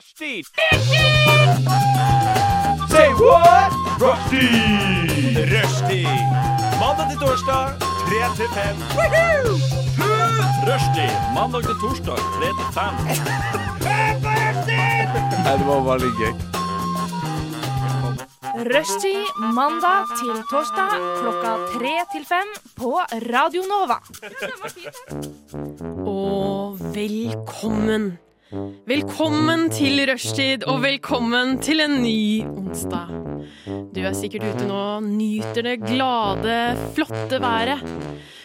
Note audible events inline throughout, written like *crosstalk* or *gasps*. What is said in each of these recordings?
Rushdie! Say what? Mandag til torsdag, 3 til 5. Rushdie! Mandag til torsdag, 3 til 5. *laughs* Nei, det var veldig gøy. Rushtid mandag til torsdag klokka tre til fem på Radio Nova. Og velkommen. Velkommen til rushtid, og velkommen til en ny onsdag. Du er sikkert ute nå og nyter det glade, flotte været.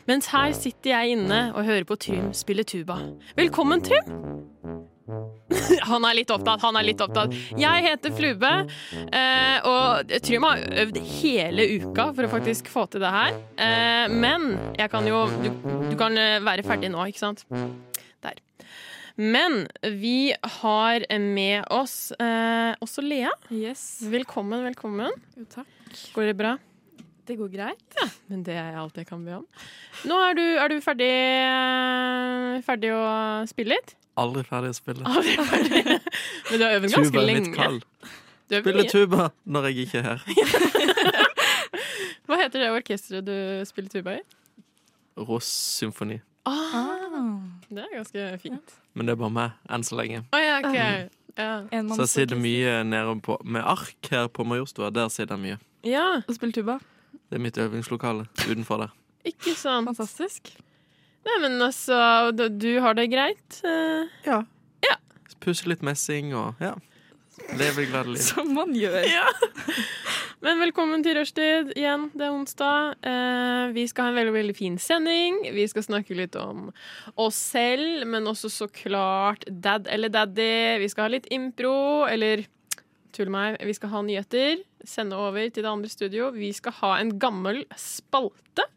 Mens her sitter jeg inne og hører på Trym spille tuba. Velkommen, Trym! *laughs* Han er litt opptatt, han er litt opptatt. Jeg heter Flube, eh, og Trym har øvd hele uka for å faktisk få til det her. Eh, men jeg kan jo du, du kan eh, være ferdig nå, ikke sant? Men vi har med oss eh, også Lea. Yes. Velkommen, velkommen. Jo, takk. Går det bra? Det går greit. Men det er alt jeg kan be om. Nå er du, er du ferdig, eh, ferdig å spille litt? Aldri ferdig å spille. Aldri ferdig. Men du har øvd ganske Tuba er litt kald. Du har øvd Spille mye. tuba når jeg ikke er her. *laughs* Hva heter det orkesteret du spiller tuba i? Ross symfoni. Ah, det er ganske fint. Men det er bare meg, enn så lenge. Oh, ja, ok. Ja. Så jeg sitter mye nede på Med ark her på Majorstua, der sitter jeg mye. ja, Og spiller tuba. Det er mitt øvingslokale utenfor der. ikke sant. Fantastisk. Nei, men altså, du, du har det greit? eh, Ja. Ja. Pusse litt messing og ja. Leve et liv. Som man gjør. Men velkommen til rushtid igjen. Det er onsdag. Eh, vi skal ha en veldig veldig fin sending. Vi skal snakke litt om oss selv, men også så klart dad eller daddy. Vi skal ha litt impro, eller tull meg, vi skal ha nyheter. Sende over til det andre studio. Vi skal ha en gammel spalte.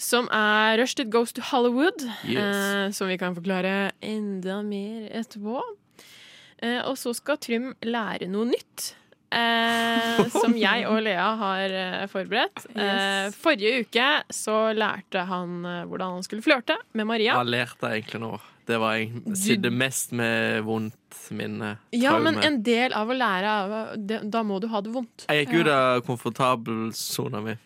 Som er Rushtid Goes to Hollywood. Yes. Eh, som vi kan forklare enda mer etterpå. Eh, og så skal Trym lære noe nytt. Eh, *laughs* som jeg og Lea har eh, forberedt. Eh, forrige uke så lærte han eh, hvordan han skulle flørte med Maria. Hva lærte jeg egentlig nå? Det var jeg sitter mest med vondt minne. Ja, men en del av å lære av det, Da må du ha det vondt. Jeg gikk ut av komfortabelsona mi.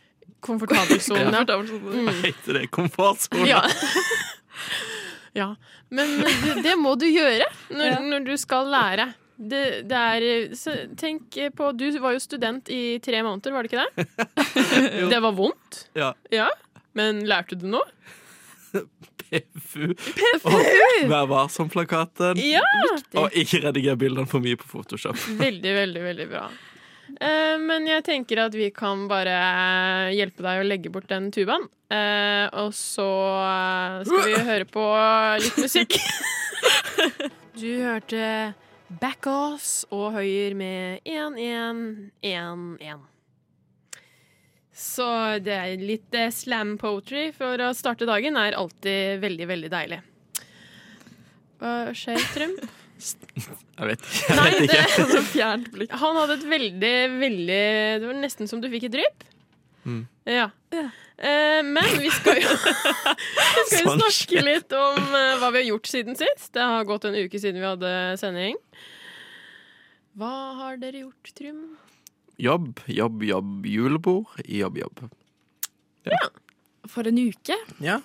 Komfortabelsona. *laughs* Hva Mm. heter det? Komfortsona? Ja. *laughs* ja. Men det, det må du gjøre når, Ja. når du skal lære. Det, det er så Tenk på Du var jo student i tre måneder, var det ikke det? *laughs* det var vondt. Ja. Ja. Men lærte du noe? PFU. Og Vær varsom-plakaten. Ja! Og ikke rediger bildene for mye på Photoshop. Veldig, veldig, veldig bra. Eh, men jeg tenker at vi kan bare hjelpe deg å legge bort den tubaen. Eh, og så eh, skal vi *laughs* høre på litt musikk. *laughs* Du hørte Backås og Høyer med 1-1-1-1. Så det er litt slam poetry for å starte dagen er alltid veldig, veldig deilig. Hva skjer, Trym? *laughs* Jeg vet. Jeg Nei, vet ikke. det, Så fjernt blikk. han hadde et veldig, veldig Det var nesten som du fikk et drypp. Mm. Ja. Ja. Eh, men vi skal jo, *laughs* vi skal jo Sånn snakke litt om eh, hva vi har gjort siden sist. Det har gått en uke siden vi hadde sending. Hva har dere gjort, Trym? Jobb, jobb, jobb. Julebord. Jobb, jobb. Ja, For en uke. Ja.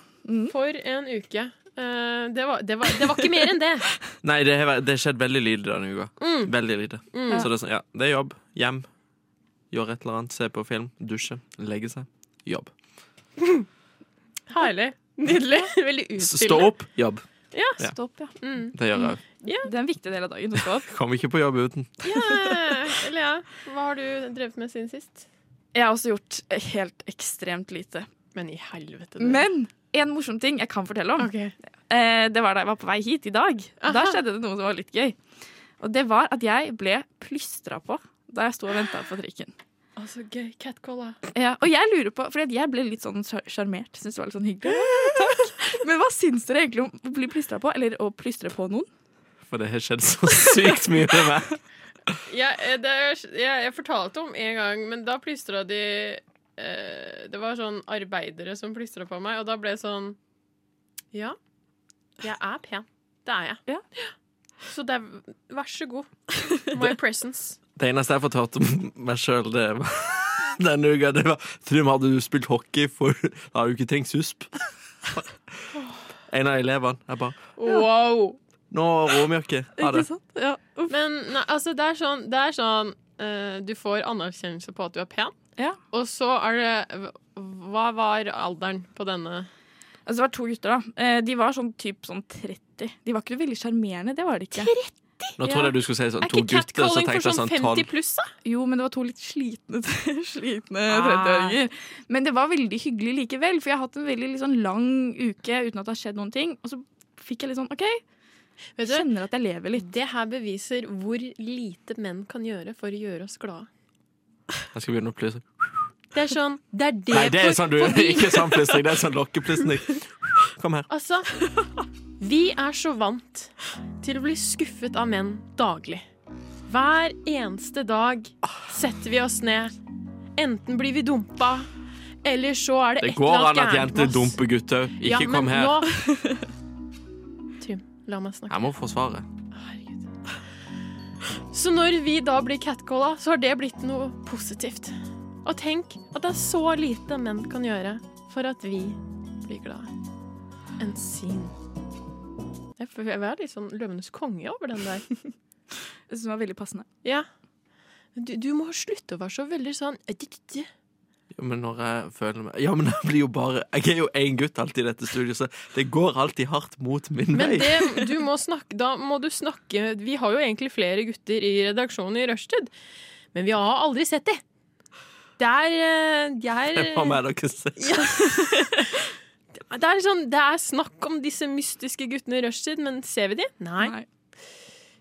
For en uke. Eh, det, var, det, var, det var ikke mer enn det. *laughs* Nei, det har skjedd veldig lite denne uka. Mm. Veldig lite. Mm. Så det er sånn, ja, det er jobb. Hjem. Gjøre et eller annet. Se på film. Dusje. Legge seg. Jobb. *laughs* Herlig. Nydelig. *laughs* Veldig utfyllende. Stå opp. Jobb. Ja. stå opp, ja. Mm. Det gjør jeg. Det er en viktig del av dagen å stå opp. Kommer ikke på jobb uten. ja. Lea, hva har du drevet med siden sist? Jeg har også gjort helt ekstremt lite. Men i helvete. det. Men en morsom ting jeg kan fortelle om, Okay. eh, det var da jeg var på vei hit i dag. Da skjedde det noe som var litt gøy. Og det var at jeg ble plystra på da jeg sto og venta på trikken. Altså, gøy. Catcalla. Ja, og jeg lurer på, fordi jeg ble litt sånn sjar- sjarmert. Syns det var litt sånn hyggelig. Takk. Men hva syns dere egentlig om å bli plystra på, eller å plystre på noen? For det har skjedd så sykt mye med meg. Ja, eh, det er, jeg, jeg fortalte om en gang, men da plystra de eh, Det var sånn arbeidere som plystra på meg, og da ble det sånn Ja, jeg er pen. Det er jeg. Så det er, vær så god. *laughs* My presence. Det eneste jeg har fått hørt om meg sjøl, det var *laughs* denne uka, det var Trym, hadde du spilt hockey for Da har du ikke trengt susp. *laughs* En av elevene. Jeg bare Wow. Nå råmjølke. Ha Ikke det. sant? Ja. Men nei, altså, det er sånn, det er sånn uh, Du får anerkjennelse på at du er pen, Ja. og så er det Hva var alderen på denne? Altså, det var to gutter, da. Eh, De var sånn typ sånn 30. De var ikke veldig sjarmerende, det var de ikke. Nå trodde jeg du skulle si sånn to ikke Er ikke catcalling for sånn sånn 50 pluss, da? Jo, men det var to litt slitne, *laughs* slitne Ah. 30-åringer. Men det var veldig hyggelig likevel, for jeg har hatt en veldig sånn lang uke uten at det har skjedd noen ting. Og så fikk jeg litt sånn OK, Vet du, kjenner at jeg lever litt. det her beviser hvor lite menn kan gjøre for å gjøre oss glade. Jeg skal begynne å plystre. Det er sånn Det er det, Nei, det er sånn du Ikke sånn plystring, det er sånn lokkeplystring. Kom her. Altså, vi er så vant til å bli skuffet av menn daglig. Hver eneste dag setter vi oss ned. Enten blir vi dumpa, eller så er det, Det et eller annet at gærent jenter med oss. dumper gutter. Ikke ja, kom her. Nå... Trym, la meg snakke. Jeg må forsvare. Så når vi da blir catcalla, så har det blitt noe positivt. Og tenk at det er så lite menn kan gjøre for at vi blir glade. En sin. Jeg er litt sånn Løvenes konge over den der. *laughs* Det var veldig passende. Ja. Du, du må slutte å være så veldig sånn Jo, men når jeg føler meg Ja, men jeg blir jo bare Jeg er jo én gutt alltid i dette studioet, så det går alltid hardt mot min Men vei. Men du *laughs* må snakke, da må du snakke Vi har jo egentlig flere gutter i redaksjonen i rushtid, men vi har aldri sett dem. Det er, eh, de er Det må meg dere Ja. *laughs* Det er, sånn, det er snakk om disse mystiske guttene i rushtid, men ser vi de? Nei, Nei.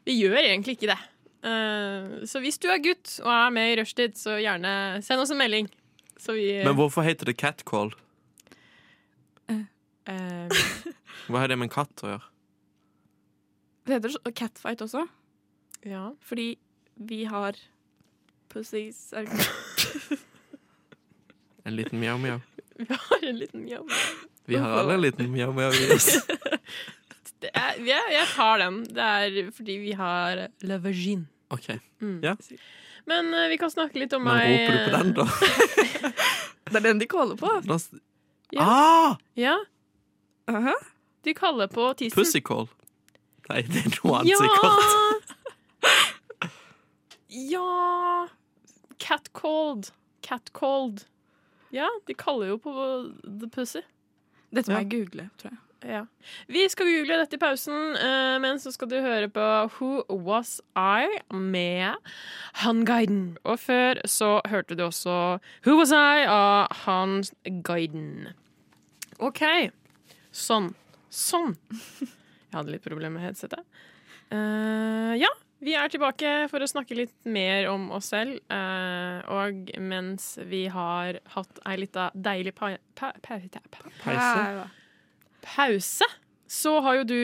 vi gjør egentlig ikke det. Uh, så hvis du er gutt og er med i rushtid, så gjerne send oss en melding. Så vi Men hvorfor heter det catcall? eh, *laughs* Hva har det med en katt å gjøre? Det heter så- catfight også, Ja. fordi vi har pussies er det ikke? *laughs* En liten mjau-mjau? Vi har en liten jobb. Vi har alle en liten mjau-mjau i oss. *laughs* Det er, jeg, jeg tar den. Det er fordi vi har la vagine. OK. Mm. Ja. Men eh, vi kan snakke litt om Men meg. roper du på den, da? *laughs* Det er den de kaller på. da Ja. Ah! Ja, Aha. de kaller på tissen. Pussycall. Nei, det er noe annet sikkert. Ja! *laughs* ja Catcalled. Catcalled. Ja, de kaller jo på the pussy. Dette må Ja. jeg google, tror jeg. Ja. Vi skal google dette i pausen, eh, men så skal du høre på Who Was I med Han Guiden. Og før så hørte du også Who Was I av Han Guiden. OK. Sånn. Sånn. Jeg hadde litt problemer med headsetet. Uh, ja, vi er tilbake for å snakke litt mer om oss selv. eh, og mens vi har hatt ei lita deilig pa pause, så har jo du,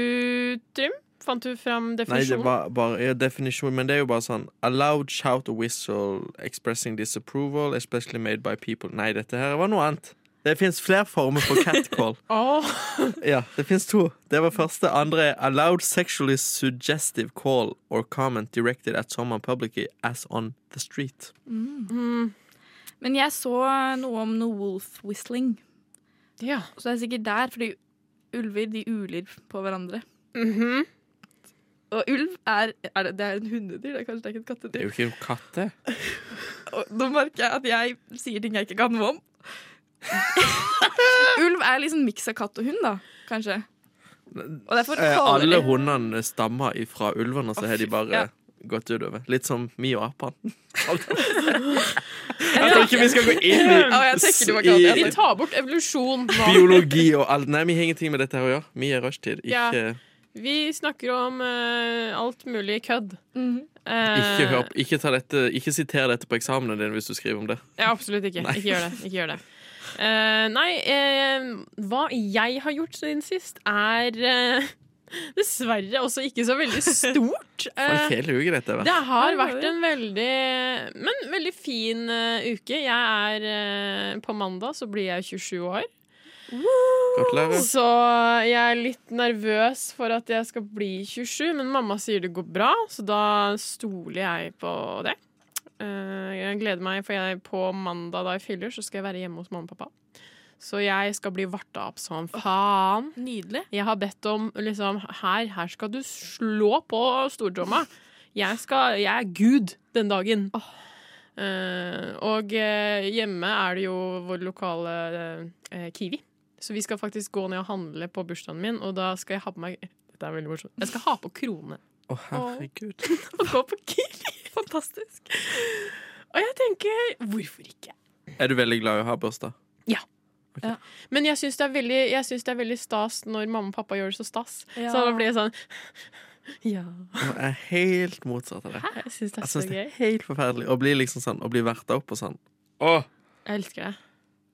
Trym, fant du fram definisjonen? Nei, det var bare ja, definisjon, men det er jo bare sånn A loud shout or whistle expressing disapproval, especially made by people Nei, dette her var noe annet. Det fins flere former for catcall. *laughs* oh. ja, det fins to. Det var første. Andre er A loud sexually suggestive call or comment directed at someone publicly as on the street. mm, Men jeg så noe om noe wolf whistling, ja. så det er sikkert der, fordi ulver de uler på hverandre. Mhm. Og ulv er, er det, det er en hundedyr, det er kanskje det er ikke et Det er jo ikke en katt, det. *laughs* Og nå merker jeg at jeg sier ting jeg ikke kan noe om. *laughs* ulv er liksom miks av katt og hund, da, kanskje. Og derfor kaller alle hundene stammer fra ulvene, så har de bare ja. Gått utover. Litt som vi og apene. *laughs* *laughs* Jeg tror ikke vi skal gå inn i, Ja, jeg tenker det var galt, jeg Vi tar bort evolusjon nå. biologi og alt. Nei, vi har ingenting med dette her å gjøre. Vi er rushtid. Ja. Ikke, Vi snakker om eh, alt mulig kødd. Mhm. Eh, ikke, hør, ikke, ta dette, ikke siter dette på eksamenen din hvis du skriver om det. Ja, absolutt ikke. Nei. Ikke gjør det. Ikke gjør det. Eh, nei, eh, hva jeg har gjort siden sist, er eh, dessverre også ikke så veldig stort. *laughs* Eh, det har vært en veldig Men veldig fin eh, uke. Jeg er eh, På mandag så blir jeg 27 år. Gratulerer. Så jeg er litt nervøs for at jeg skal bli 27, men mamma sier det går bra, så da stoler jeg på det. Eh, Jeg gleder meg, for jeg på mandag da jeg fyller, så skal jeg være hjemme hos mamma og pappa. Så jeg skal bli varta opp som faen. Nydelig. Jeg har bedt om liksom Her, her skal du slå på stortromma. Jeg, skal, jeg er Gud den dagen. Eh, og uh, hjemme er det jo vår lokale uh, Kiwi. Så vi skal faktisk gå ned og handle på bursdagen min, og da skal jeg ha på meg Dette er veldig morsomt. Jeg skal ha på krone Å, herregud. og *laughs* gå på Kiwi. Fantastisk. Og jeg tenker hvorfor ikke? Er du veldig glad i å ha bursdag? Men jeg syns det, det er veldig stas når mamma og pappa gjør det så stas. Ja. Så da blir jeg sånn *laughs* Ja. Jeg er helt motsatt av det. Jeg syns det er så det gøy. er helt forferdelig å bli liksom sånn Å bli verta opp og sånn. Åh, Jeg elsker det.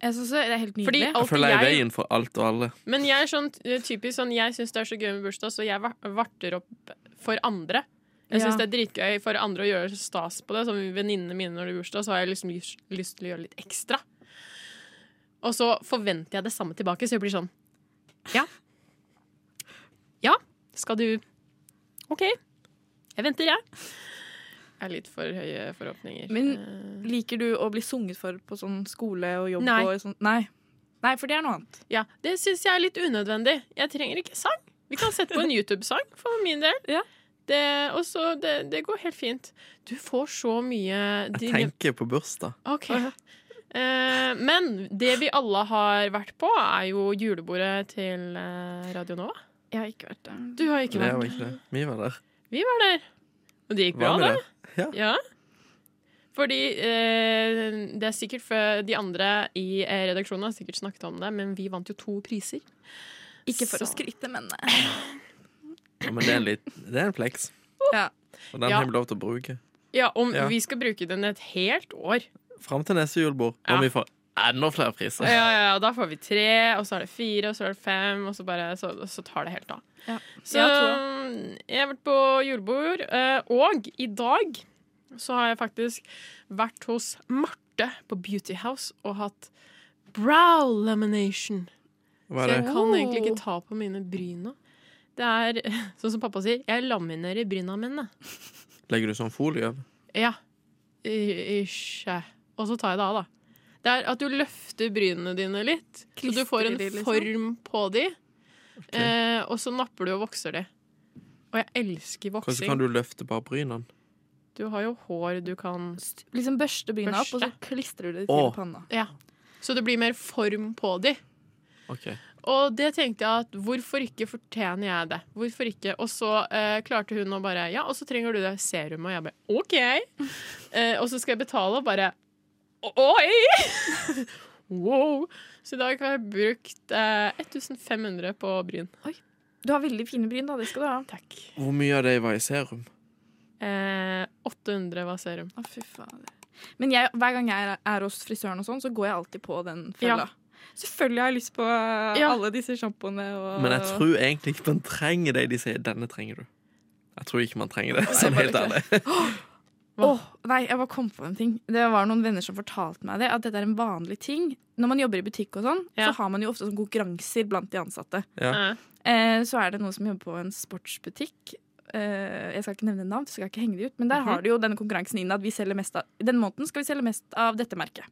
Jeg synes det er helt Fordi nydelig. alt jeg føler jeg er veien for alt og alle. Men jeg er sånn eh, typisk sånn Jeg syns det er så gøy med bursdag, så jeg varter opp for andre. Jeg syns Ja. det er dritgøy for andre å gjøre stas på det. Som venninnene mine når de er bursdag, så har jeg liksom lyst, lyst til å gjøre litt ekstra. Og så forventer jeg det samme tilbake, så jeg blir sånn Ja. Ja, skal du OK. Jeg venter, jeg. Jeg er litt for høye forhåpninger. Men- Eh, Liker du å bli sunget for på sånn skole og jobb? Nei. Og sånn? Nei. Nei, for det er noe annet. Ja, Det syns jeg er litt unødvendig. Jeg trenger ikke sang. Vi kan sette på en *laughs* YouTube-sang for min del. Ja. Det, også, det, det går helt fint. Du får så mye Jeg tenker på bursdag. Ok. Eh, men det vi alle har vært på, er jo julebordet til eh, Radio Nova. Jeg har ikke vært der. Du har ikke Det vært var ikke det. Vi var der. Vi var der. Og det gikk bra, Var vi det. der? Ja. Ja. Fordi eh, det er sikkert for de andre i eh, redaksjonen har sikkert snakket om det, men vi vant jo to priser. Ikke for å Så- skryte, men ja men det er en, litt, det er en flex. Ja. Og den Ja. har vi lov til å bruke. Ja, om Ja. vi skal bruke den et helt år. Fram til neste julebord. Ja. Vi får enda flere priser. Ja, ja, ja, Da får vi tre, og så er det fire, og så er det fem, og så, bare, så, så tar det helt av. Ja. Så Ja, tror jeg har vært på julebord, eh, og i dag så har jeg faktisk vært hos Marte på Beauty House og hatt brow lamination. Hva Så er jeg det? kan egentlig Oh. ikke ta på mine bryn nå. Det er *laughs* sånn som pappa sier, jeg laminerer bryna mine. Legger du sånn folie over? Ja. I- Ikke. Og så tar jeg det av, da. Det er at du løfter brynene dine litt, så du får en de, liksom? form på de. Okay. Eh, og så napper du og vokser de. Og jeg elsker Hvordan voksing. kan du løfte bare brynene? Du har jo hår du kan liksom børste bryna opp, og så klistrer du det til panna. Ja. Så det blir mer form på de. Okay. Og det tenkte jeg at hvorfor ikke fortjener jeg det? Hvorfor ikke? Og så eh, klarte hun å bare Ja, og så trenger du det serumet. Og jeg bare OK. *laughs* Eh, og så skal jeg betale, og bare Oi! wow. Så i dag har jeg brukt eh, 1500 på bryn. Du har veldig fine bryn, da. Det skal du ha. Takk. Hvor mye av det var i serum? Eh, 800 var serum. Å, fy fader. Men jeg, hver gang jeg er, er hos frisøren, og sånn, så går jeg alltid på den fella. Selvfølgelig har jeg lyst på uh, Ja. alle disse sjampoene. og- Men jeg tror egentlig ikke man trenger det de sier. Denne trenger du. Jeg tror ikke man trenger det, sånn helt ærlig. *gasps* *gasps* Åh, nei, jeg bare kom på en ting. Det var noen venner som fortalte meg det. At dette er en vanlig ting. Når man jobber i butikk og sånn, Ja. så har man jo ofte sånn konkurranser blant de ansatte. Ja. Eh, så er det noen som jobber på en sportsbutikk. Eh, jeg skal ikke nevne navn, så skal jeg ikke henge de ut. Men der Mhm. har de jo denne konkurransen inn at vi selger mest av den måneden skal vi selge mest av dette merket.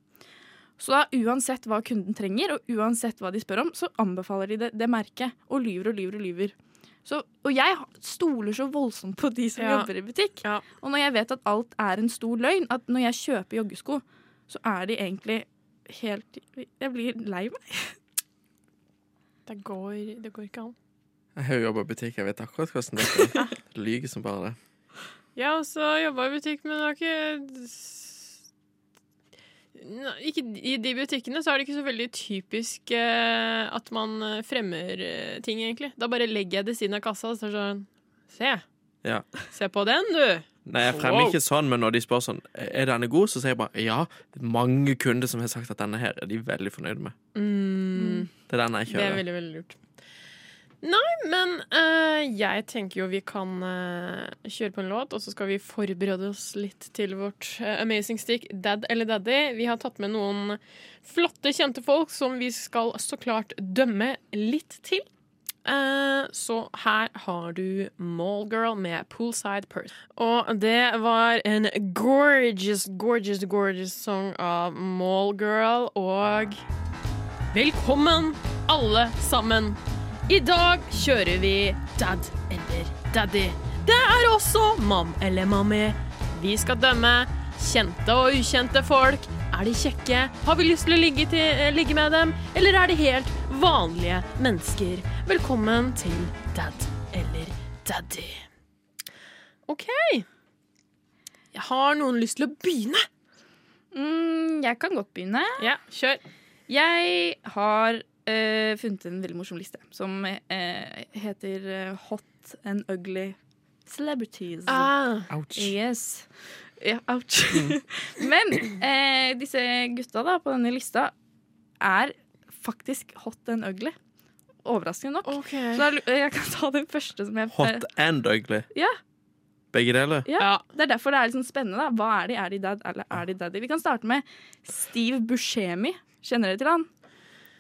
Så da uansett hva kunden trenger, og uansett hva de spør om, så anbefaler de det, det merket. Og lyver og lyver og lyver. Så, og jeg stoler så voldsomt på de som Ja. jobber i butikk. Ja. Og når jeg vet at alt er en stor løgn, at når jeg kjøper joggesko, så er de egentlig helt Jeg blir lei meg. *laughs* det, går, det går ikke an. Jeg har jo jobba i butikk, jeg vet akkurat hvordan det er. *laughs* Lyger som bare det. Jeg har også jobba i butikk, men det har ikke ikke I de butikkene så er det ikke så veldig typisk eh, at man eh, fremmer eh, ting, egentlig. Da bare legger jeg det siden av kassa, og så er det sånn Se. Ja. Se på den, du. Nei, jeg fremmer Wow. ikke sånn, men når de spør sånn Er denne god, så sier jeg bare ja. Det er mange kunder som har sagt at denne her er de veldig fornøyde med. Mm, Det er den jeg kjører. det er veldig, veldig lurt. Men uh, jeg tenker jo vi kan uh, kjøre på en låt, og så skal vi forberede oss litt til vårt uh, amazing stick Dad eller Daddy. Vi har tatt med noen flotte, kjente folk som vi skal så klart dømme litt til. Så her har du Mallgirl med Poolside Purse. Og det var en gorgeous, gorgeous, gorgeous song av Mallgirl. Og velkommen, alle sammen. I dag kjører vi Dad eller Daddy. Det er også Mam eller Mammi. Vi skal dømme kjente og ukjente folk. Er de kjekke? Har vi lyst til å ligge, til, eh, ligge med dem? Eller er de helt vanlige mennesker? Velkommen til Dad eller Daddy. OK. Jeg har noen lyst til å begynne. Mm, jeg kan godt begynne. Ja, kjør. Jeg har eh, funnet en veldig morsom liste som eh, heter eh, Hot and Ugly Celebrities. Ah, Ouch. Yes. Ja, ouch. *laughs* Men eh, disse gutta da på denne lista er faktisk hot and ugly. Overraskende nok. Okay. Så da, jeg kan ta den første som jeg Hot and ugly. Ja. Begge deler. Ja, Ja. Det er derfor det er litt sånn spennende. da Hva er de? Er de dad, eller er de daddy? Vi kan starte med Steve Buscemi. Kjenner dere til han?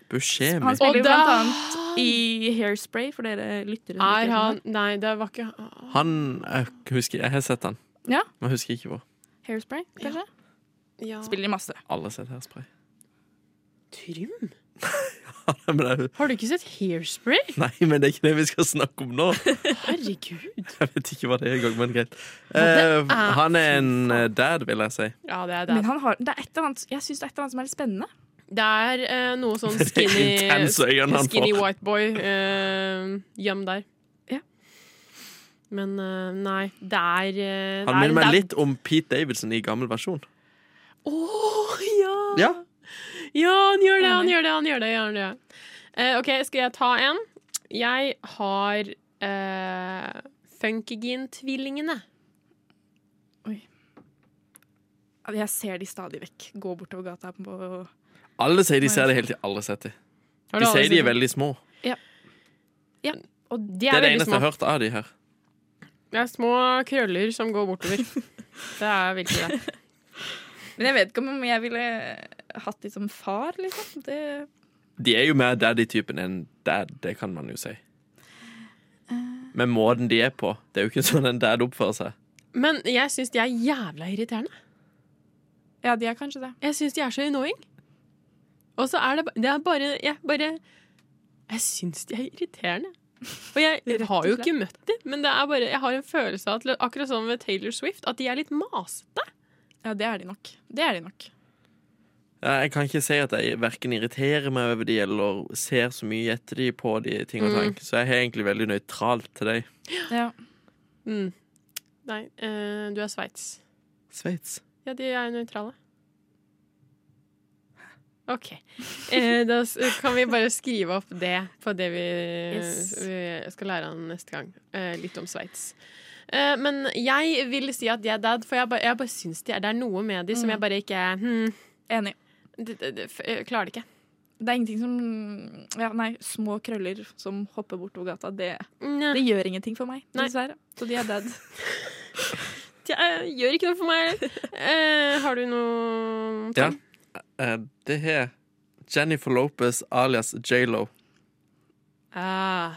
Buscemi. Han spiller jo blant annet i Hairspray, for dere lyttere. Er han. Nei, det var ikke Han jeg husker, Jeg har sett han, Ja. men husker ikke hvor. Hairspray, kanskje? ja. Spiller i masse. Alle har sett Hairspray. Trym? *laughs* Har du ikke sett Hairspray? nei, men det er ikke det vi skal snakke om nå. Herregud. *laughs* Jeg vet ikke hva det er engang, men greit. Eh, han er en eh, dad, vil jeg si. Ja, det er Men han har, det er et eller annet, jeg syns det er et eller annet som er litt spennende. Det er eh, noe sånn *laughs* skinny Skinny white boy uh, Gjem der. Ja. Men eh, nei, det er eh, Han er minner meg litt om Pete Davidson i gammel versjon. Å, ja! Ja. Ja, han gjør det, han gjør det, han gjør det. Han gjør det. Uh, OK, skal jeg ta en? Jeg har uh, Funkygin-tvillingene. Oi. Jeg ser de stadig vekk gå bortover gata. På, Alle sier de ser det hele tiden. Alle har sett det. De sier de er veldig små. Og de Det er, er det eneste små. jeg har hørt av de her. Det er små krøller som går bortover. *laughs* det er virkelig det. *laughs* Men jeg vet ikke om jeg ville hatt de som far, liksom. Det, De er jo mer daddy-typen enn dad, det kan man jo si. Men måten de er på, det er jo ikke sånn en dad oppfører seg. Men jeg syns de er jævla irriterende. ja, de er kanskje det. Jeg syns de er så annoying. Og så er det, det er bare Jeg bare Jeg syns de er irriterende. Og jeg har jo ikke møtt dem, men det er bare, jeg har en følelse av at akkurat som med Taylor Swift, at de er litt masete. Ja, det er de nok. Det er de nok. Jeg kan ikke si at jeg verken irriterer meg over de eller ser så mye etter de på de ting og tang. Så jeg er egentlig veldig nøytral til deg. Ja. Mm. Nei, eh, du er Sveits. Sveits. Ja, de er nøytrale. OK. Eh, da kan vi bare skrive opp det på det vi, Yes. vi skal lære han neste gang. Eh, litt om Sveits. Eh, men jeg vil si at de er dad, for jeg bare, jeg bare syns de er, det er noe med de som jeg bare ikke hmm, Enig. De, de, de, klarer det ikke. Det er ingenting som ja, Nei, små krøller som hopper bortover gata, det, det gjør ingenting for meg, Nei. dessverre. Så de er dead. *laughs* det gjør ikke noe for meg. *laughs* Eh, har du noe Ja. Eh, Det er Jennifer Lopez alias J.Lo. Ah,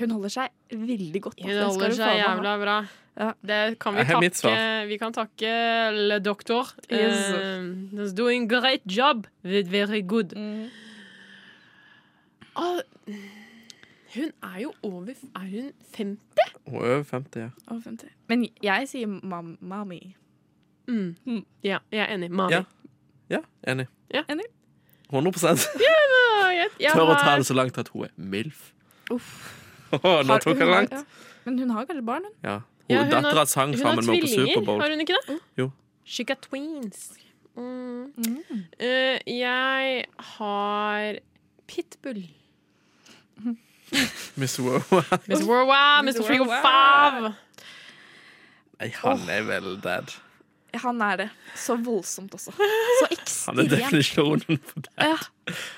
Hun holder seg veldig godt. hun holder seg jævla bra. Ja. Det kan vi takke svar. Vi kan takke le doktor. Yes. Uh, he's doing great job. Very good. Mm. Ah, hun er jo over Er hun 50? Hun er over 50, ja. Over 50. Men jeg sier mam mami. Mm. Mm. Ja, jeg er enig. Mari. Ja. Ja, enig. Ja. Enig. 100 Ah, jeg, jeg Tør å ta det så langt at hun er MILF. Uff. *laughs* Nå tok har- langt. ja. Men hun har kanskje barn, hun. Ja. Hun, Ja, hun har- Dattera sang Hun sammen med henne på Superbowl. har hun ikke det? Jo. She got twins. Mm. Mm. Uh, jeg har Pitbull. *laughs* Miss Wawa. Miss Wawa, Mr. Freego. 305. Nei, han er vel dad. Han er det. Så voldsomt også. Så Han er ekstremt. definisjonen på det. Ja.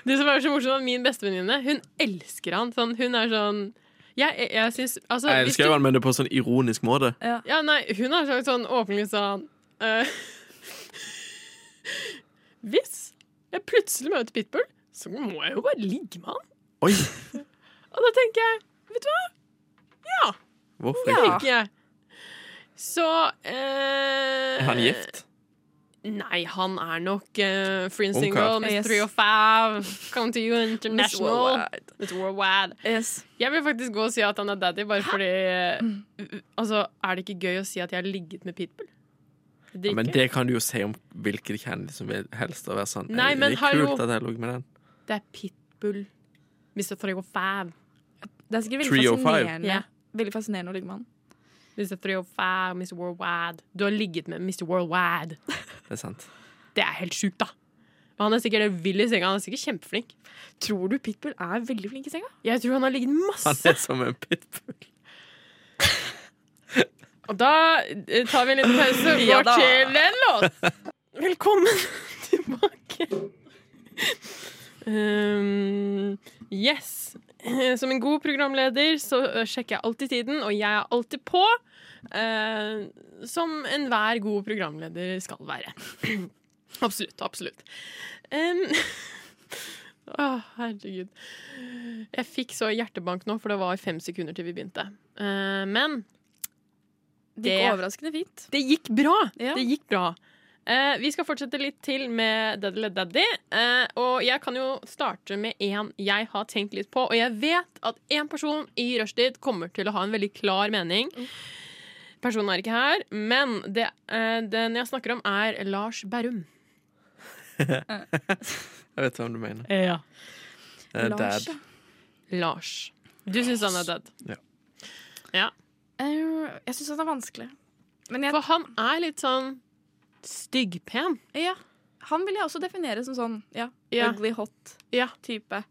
Det som er så morsomt, er min bestevenninne hun elsker han. Sånn, hun er sånn Jeg, jeg, jeg syns altså, Jeg elsker du- han, men det er på en sånn ironisk måte. Ja. Ja, nei, hun har sagt sånn åpenlig sånn uh, *laughs* Hvis jeg plutselig møter Pitbull, så må jeg jo bare ligge med han. Oi! *laughs* Og da tenker jeg, vet du hva? Ja, Hvorfor Ja. ikke? jeg. Så eh, Er han gift? Nei, han er nok uh, free and single, single, Miss Yes. 305, come to you *laughs* international. It's Worldwide. Yes. Jeg vil faktisk gå og si at han er daddy, bare fordi uh, Altså, er det ikke gøy å si at jeg har ligget med Pitbull? Det Ja, er men det kan du jo si om hvilken kjendis som vil helst å være sånn. Nei, «Eh, men det er hallo. kult at jeg lå med den. Det er Pitbull. Mr. 305. Det er sikkert veldig fascinerende. Yeah. Veldig fascinerende å ligge med han. Mr. 305, Mr. Worldwide. Du har ligget med Mr. Worldwide. Det er sant. Det er helt sjukt, da. Men han er sikkert vill i senga. Han er sikkert kjempeflink. Tror du Pitbull er veldig flink i senga? Jeg tror han har ligget masse. Han er som en pitbull. *laughs* Og da eh, tar vi en liten pause og *laughs* går til en låt. *laughs* Velkommen tilbake. Um, yes. *laughs* Som en god programleder så sjekker jeg alltid tiden, og jeg er alltid på. eh, som enhver god programleder skal være. *clears throat* absolutt. Absolutt. Um, *laughs* Å, herregud. Jeg fikk så hjertebank nå, for det var fem sekunder til vi begynte. Eh, men Det gikk overraskende fint. det gikk bra. Ja. Det gikk bra. Eh, vi skal fortsette litt til med Daddle Daddy. Eh, og jeg kan jo starte med en jeg har tenkt litt på. Og jeg vet at en person i rushtid kommer til å ha en veldig klar mening. Personen er ikke her, men det, eh, den jeg snakker om, er Lars Berrum. *laughs* Jeg vet hvem du mener. Ja. Det er Lars, dad. Lars. Du syns han er dead. ja. jeg syns han er vanskelig. Men jeg, For han er litt sånn styggpen. ja, han vil jeg også definere som sånn ja, Ja. ugly hot Ja. type.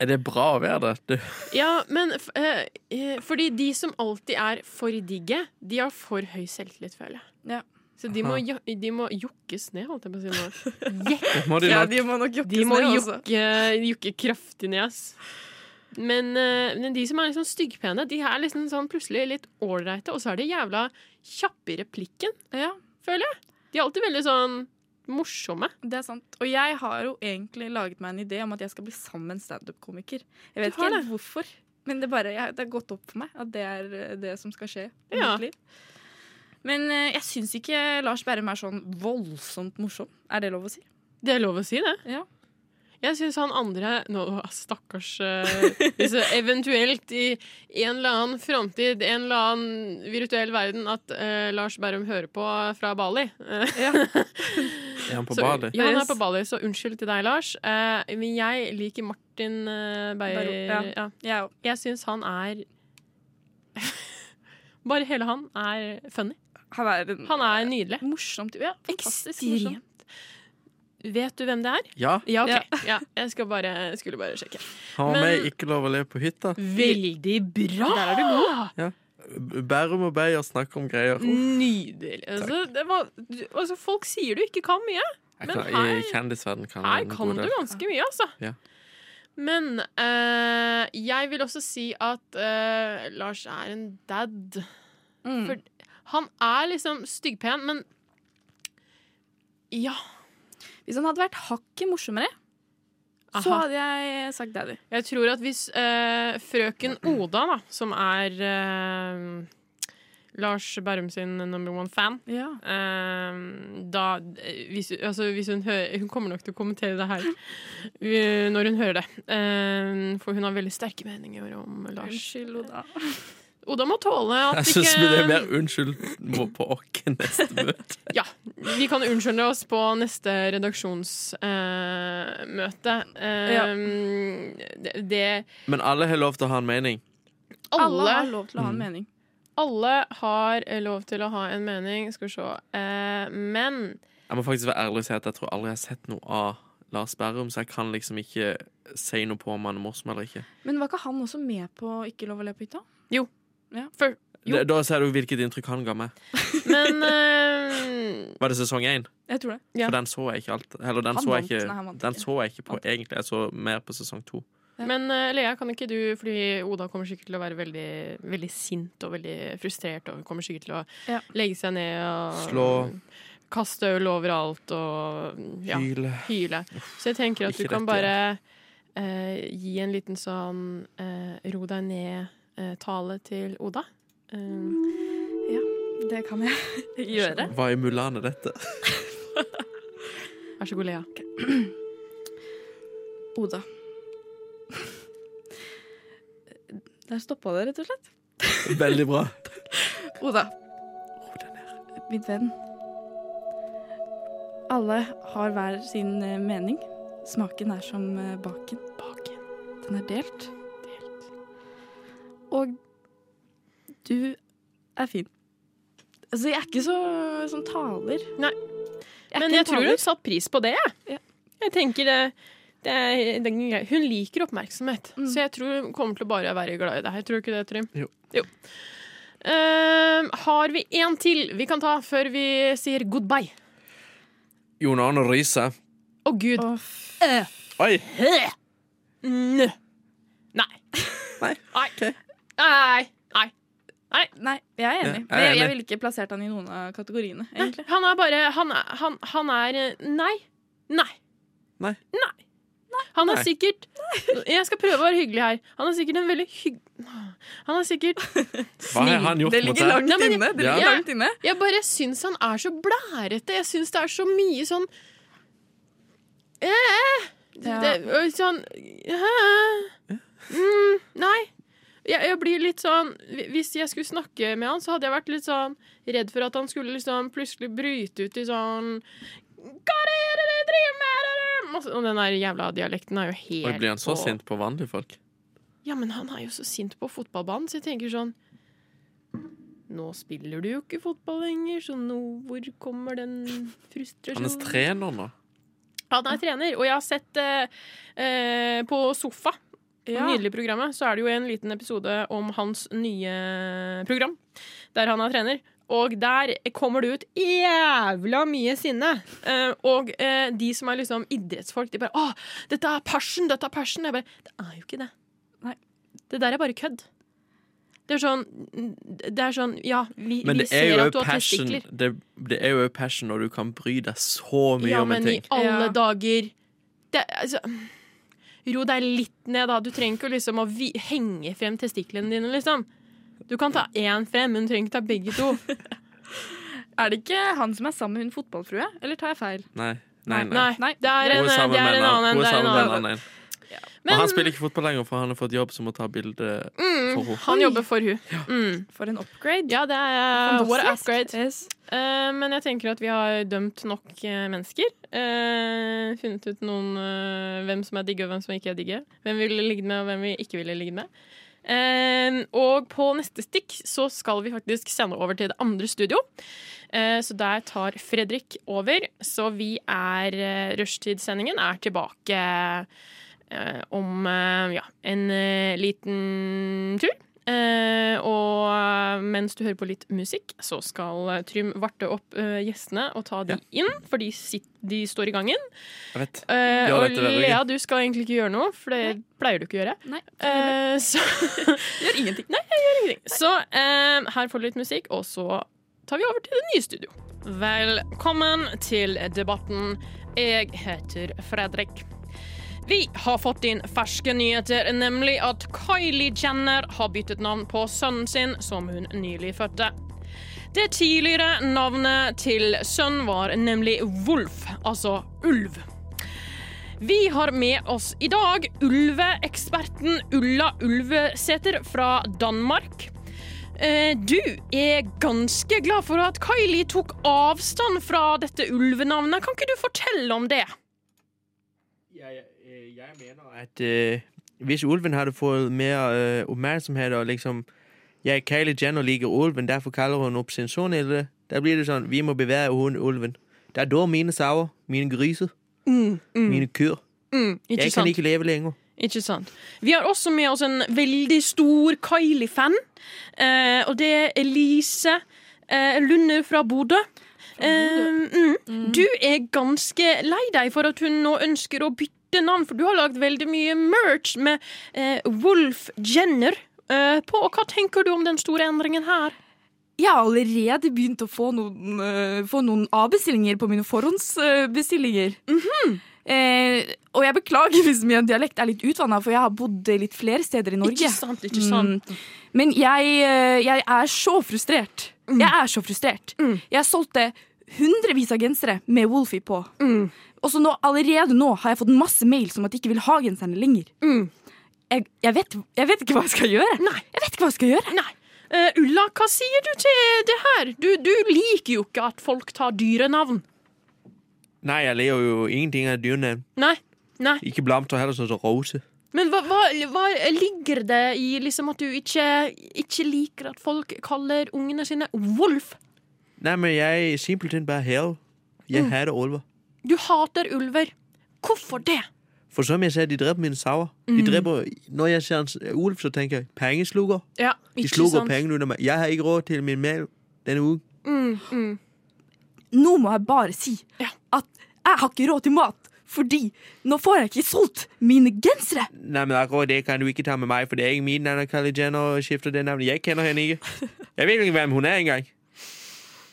Er det bra å være det? Du, Ja, men f eh, eh, fordi de som alltid er for digge, de har for høy selvtillit, føler jeg. Ja. Så de må, de må jokkes ned, holdt jeg på å si nå. *laughs* Må de Ja, de må nok jokkes De må ned, altså. jokke, jokke kraftig ned, ass. Men, eh, men de som er liksom styggpene, de er liksom sånn plutselig litt ålreite, og så er de jævla kjappe i replikken, Ja, føler jeg. De er alltid veldig sånn morsomme. det er sant. Og jeg har jo egentlig laget meg en idé om at jeg skal bli sammen med en standup-komiker. Jeg vet ikke helt hvorfor, men det, bare, jeg, det har gått opp for meg at det er eh, det som skal skje. i Ja. mitt liv. Men eh, jeg syns ikke Lars Berrum er sånn voldsomt morsom. Er det lov å si? Det er lov å si, det. Ja. Jeg syns han andre nå, Stakkars eh, *laughs* Hvis uh, eventuelt i en eller annen framtid, en eller annen virtuell verden, at uh, Lars Berrum hører på fra Bali Ja. *laughs* Er han på så, Bali? Ja, han er på Bali, så unnskyld til deg, Lars. Uh, men jeg liker Martin uh, Beyer. Ja. Ja. Jeg òg. Jeg syns han er *laughs* Bare hele han er funny. Han er en Han er nydelig. Morsomt. Ja, fantastisk morsom. Vet du hvem det er? Ja. Ja, okay. Ja. *laughs* Ja, jeg skal bare, skulle bare sjekke. Han var med i Ikke lov å le på hytta. Veldig bra! Der er du god. Bærum og Beyer snakker om greier. Nydelig. Altså, det var, altså, folk sier du ikke kan mye. Jeg Men kan, her- I kjendisverden kan Her kan du ganske mye, altså. Ja. Men eh, jeg vil også si at eh, Lars er en dad. Mm. For han er liksom styggpen, men ja. Hvis han hadde vært hakket morsommere, så hadde jeg sagt daddy. Jeg tror at hvis eh, frøken Oda, da, som er eh, Lars Berrum sin number one fan Ja. eh, da, hvis, altså, hvis hun hører Hun kommer nok til å kommentere det her eh, når hun hører det. Eh, for hun har veldig sterke meninger om Lars. Unnskyld, Oda. Oda må tåle at Jeg syns ikke det er mer unnskyld må på oss neste møte. *laughs* Ja, vi kan unnskylde oss på neste redaksjonsmøte. Ja. det, det Men alle har lov til å ha en mening. Alle alle, har lov til å ha en Mm. mening. alle har lov til å ha en mening. Skal vi se. Uh, men Jeg må faktisk være ærlig og si at jeg tror aldri jeg har sett noe av Lars Berrum, så jeg kan liksom ikke si noe på om han er morsom eller ikke. Men var ikke han også med på Ikke lov å le på hytta? For, Da, da ser du hvilket inntrykk han ga meg. Men uh, *laughs* Var det sesong én? Jeg tror det. Ja. For den så jeg ikke alt. Eller den så jeg ikke, Nei, den så jeg ikke på egentlig. Jeg så mer på sesong to. Men uh, Lea, kan ikke du, fordi Oda kommer sikkert til å være veldig, veldig sint og veldig frustrert, og kommer sikkert til å Ja. legge seg ned og Slå. kaste øl overalt og ja, Hyle. hyle. Så jeg tenker at du kan dette, bare uh, gi en liten sånn uh, ro deg ned-tale til Oda. ja, Det kan jeg *laughs* gjøre. Hva i Mulan er dette? vær så god, Lea. *clears throat* Oda. Der stoppa det, rett og slett. *laughs* Veldig bra. Oda. Min venn. Alle har hver sin eh, mening. Smaken er som eh, baken. Baken. Den er delt. Og du er fin. Altså, jeg er ikke så sånn taler. Nei. Jeg Men jeg tror hun satte pris på det. jeg. Ja. Jeg tenker det, det er, det er. Hun liker oppmerksomhet, Mm. så jeg tror hun kommer til å bare være glad i deg. Tror du ikke det, Trym? Jo. Ehm, har vi en til vi kan ta før vi sier goodbye? Jon Arne Riise. Å, gud. Oh. Uh. Oi! Nei. Nei, Nei. ok. Nei. Nei. Nei, jeg er enig. Jeg Men jeg, jeg ville ikke plassert han i noen av kategoriene, egentlig. Han er bare Han er, han, han er eh, Nei. Nei. Nei. Nei. Han er Nei. sikkert Jeg skal prøve å være hyggelig her. Han er sikkert en veldig hygg... Han er sikkert *laughs* Hva har han gjort Det mot ligger deg? langt Nei, men- inne. Det Ja. ligger langt inne. Jeg bare syns han er så blærete. Jeg syns det er så mye sånn eh, Ja. det, og sånn eh, mm, Nei. Jeg, jeg blir litt sånn Hvis jeg skulle snakke med han, så hadde jeg vært litt sånn redd for at han skulle liksom plutselig bryte ut i sånn Hva er det du driver med? dere?» Og den der jævla dialekten er jo helt Og blir han så på- sint på vanlige folk? Ja, men han er jo så sint på fotballbanen, så jeg tenker sånn Nå spiller du jo ikke fotball lenger, så nå hvor kommer den frustrasjonen? Han er trener nå. Han er trener, og jeg har sett eh, eh, på Sofa, Ja. nydelig programmet, så er det jo en liten episode om hans nye program, der han er trener. Og der kommer det ut jævla mye sinne. Eh, og eh, de som er liksom idrettsfolk, de bare 'Å, dette er passion! Dette er passion!' Jeg bare Det er jo ikke det. Nei. Det der er bare kødd. Det er sånn Det er sånn Ja, vi, vi er ser at du har passion testikler. det, det er jo passion når du kan bry deg så mye Ja, om en ting. Ja, men i alle Ja. dager det, altså, Ro deg litt ned, da. Du trenger ikke liksom å vi henge frem testiklene dine, liksom. Du kan ta én frem, men du trenger ikke ta begge to. *laughs* Er det ikke han som er sammen med hun fotballfrue? Eller tar jeg feil? Nei, nei, nei. Nei, Nei. det er en, det er en en annen. hun er sammen med en annen. Men Og han spiller ikke fotball lenger, for han har fått jobb som å ta bilde mm, for henne. han jobber for hun. Mm. For en upgrade. Ja, det er what a upgrade. Yes. Uh, men jeg tenker at vi har dømt nok uh, mennesker. Uh, funnet ut noen hvem som er digge og hvem som ikke er digge. Hvem vi ville ligget med og hvem vi ikke ville ligget med. Eh, og på neste stikk så skal vi faktisk sende over til det andre studio. Eh, så der tar Fredrik over. Så vi er Rushtidssendingen er tilbake om eh, ja, en eh, liten tur. Eh, og eh, mens du hører på litt musikk, så skal eh, Trym varte opp eh, gjestene og ta de inn, for de, sitt, de står i gangen. Jeg vet. Eh, og Lea, du skal egentlig ikke gjøre noe, for det pleier du ikke å gjøre. Nei. Eh, så *laughs* Gjør ingenting. Nei, jeg gjør ingenting. Så eh, her får du litt musikk, og så tar vi over til det nye studio. Velkommen til debatten. Jeg heter Fredrik. Vi har fått inn ferske nyheter, nemlig at Kylie Jenner har byttet navn på sønnen sin, som hun nylig fødte. Det tidligere navnet til sønnen var nemlig Wolf, altså ulv. Vi har med oss i dag ulveeksperten Ulla Ulvesæter fra Danmark. Eh, Du er ganske glad for at Kylie tok avstand fra dette ulvenavnet. Kan ikke du fortelle om det? Jeg, jeg mener at øh, hvis ulven hadde fått mer øh, oppmerksomhet og liksom Jeg, Kylie Jenner liker ulven, derfor kaller hun opp sin sønn Da blir det sånn Vi må bevære ulven. Det er da mine sauer, mine griser, Mm, mm, mine kyr mm, Jeg kan ikke leve lenger. Ikke sant. Vi har også med oss en veldig stor Kylie-fan. Eh, og det er Elise eh, Lunde fra Bodø. Eh, mm. Du er ganske lei deg for at hun nå ønsker å bytte navn, for du har lagd veldig mye merch med eh, Wolf Jenner eh, på. Og hva tenker du om den store endringen her? Jeg har allerede begynt å få noen, øh, få noen avbestillinger på mine forhåndsbestillinger. eh, og jeg beklager hvis min dialekt er litt utvanna, for jeg har bodd litt flere steder i Norge. Ikke sant, ikke sant. Mm. Men jeg, øh, jeg er så frustrert. Mm. Jeg er så frustrert. Jeg solgte hundrevis av gensere med Wolfie på. Mm. Og så nå, allerede nå har jeg fått masse mail om at de ikke vil ha genserne lenger. Mm. Jeg, jeg, vet, jeg vet ikke hva jeg skal gjøre. Nei. Jeg vet ikke hva jeg skal gjøre. Nei. Uh, Ulla, hva sier du til det her? Du, du liker jo ikke at folk tar dyrenavn. Nei, jeg ler jo ingenting av dyrenavn. Nei. Nei. Ikke blomster heller, sånn som rose. Men hva, hva, hva ligger det i liksom at du ikke, ikke liker at folk kaller ungene sine Wolf? Nei, men jeg er simpelthen bare hell. Jeg hater ulver. Du hater ulver. Hvorfor det? For som jeg sa, de dreper mine sauer. De dreper, når jeg ser en ulv, så tenker jeg pengesluker. Ja, De sluker pengene under meg. Jeg har ikke råd til min mel denne uken. Mm, mm. Nå må jeg bare si Ja. at jeg har ikke råd til mat. Fordi nå får jeg ikke solgt mine gensere. Nei, men akkurat det kan du ikke ta med meg, for det er ikke min Anna Kylie Jenner skifter det navnet. Jeg kjenner henne ikke. Jeg vet ikke hvem hun er engang.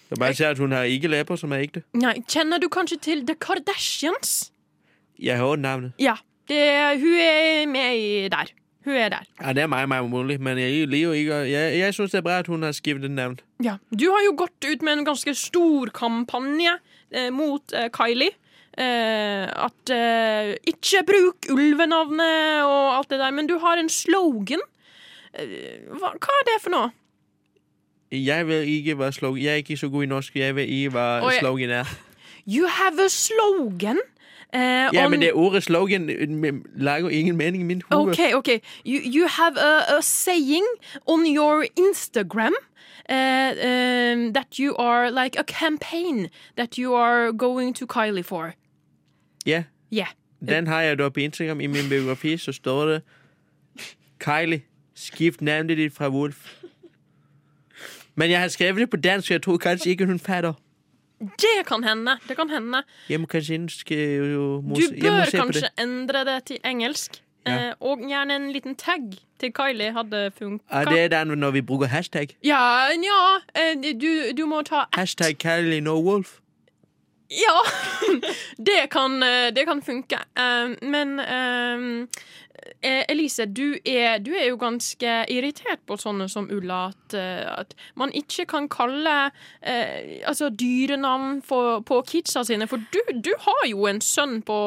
Jeg bare ser at hun har ikke lepper som er ekte. Nei, kjenner du kanskje til The Kardashians? Jeg har navnet. Ja, det, hun er med i der. Hun er der. Ja, det er meg, meg umulig, men jeg liker ikke Jeg, jeg syns det er bra at hun har skiftet navn. Ja. Du har jo gått ut med en ganske stor kampanje eh, mot eh, Kylie. Eh, at eh, ikke bruk ulvenavnet og alt det der, men du har en slogan. Eh, hva, hva er det for noe? Jeg vet ikke hva slogan Jeg er ikke så god i norsk. Jeg vet ikke hva Oi. slogan er. You have a slogan. Uh, Ja, on- men det ordet slogan eh, lager ingen mening i min hode. OK, OK. You, you have a, a saying on your Instagram uh, um, that you are like a campaign that you are going to Kylie for. Ja, Yeah. den har jeg da på Instagram. I min biografi så står det Kylie, skift navnet ditt fra Wolf. Men jeg har skrevet det på dansk, så jeg tror kanskje ikke hun fatter. Det kan hende. Det kan hende. Jeg må kanskje innske jo må, Du bør kanskje det. endre det til engelsk. Ja. Eh, og gjerne en liten tag til Kylie hadde funka. Ja, det er den når vi bruker hashtag. Ja, ja eh, du, du må ta Hashtag Kylie no wolf. Ja! *laughs* Det kan, eh, det kan funke. Eh, Men eh, Elise, du er, du er jo ganske irritert på sånne som Ulla. At, eh, at man ikke kan kalle eh, altså dyrenavn for, på kidsa sine. For du, du har jo en sønn på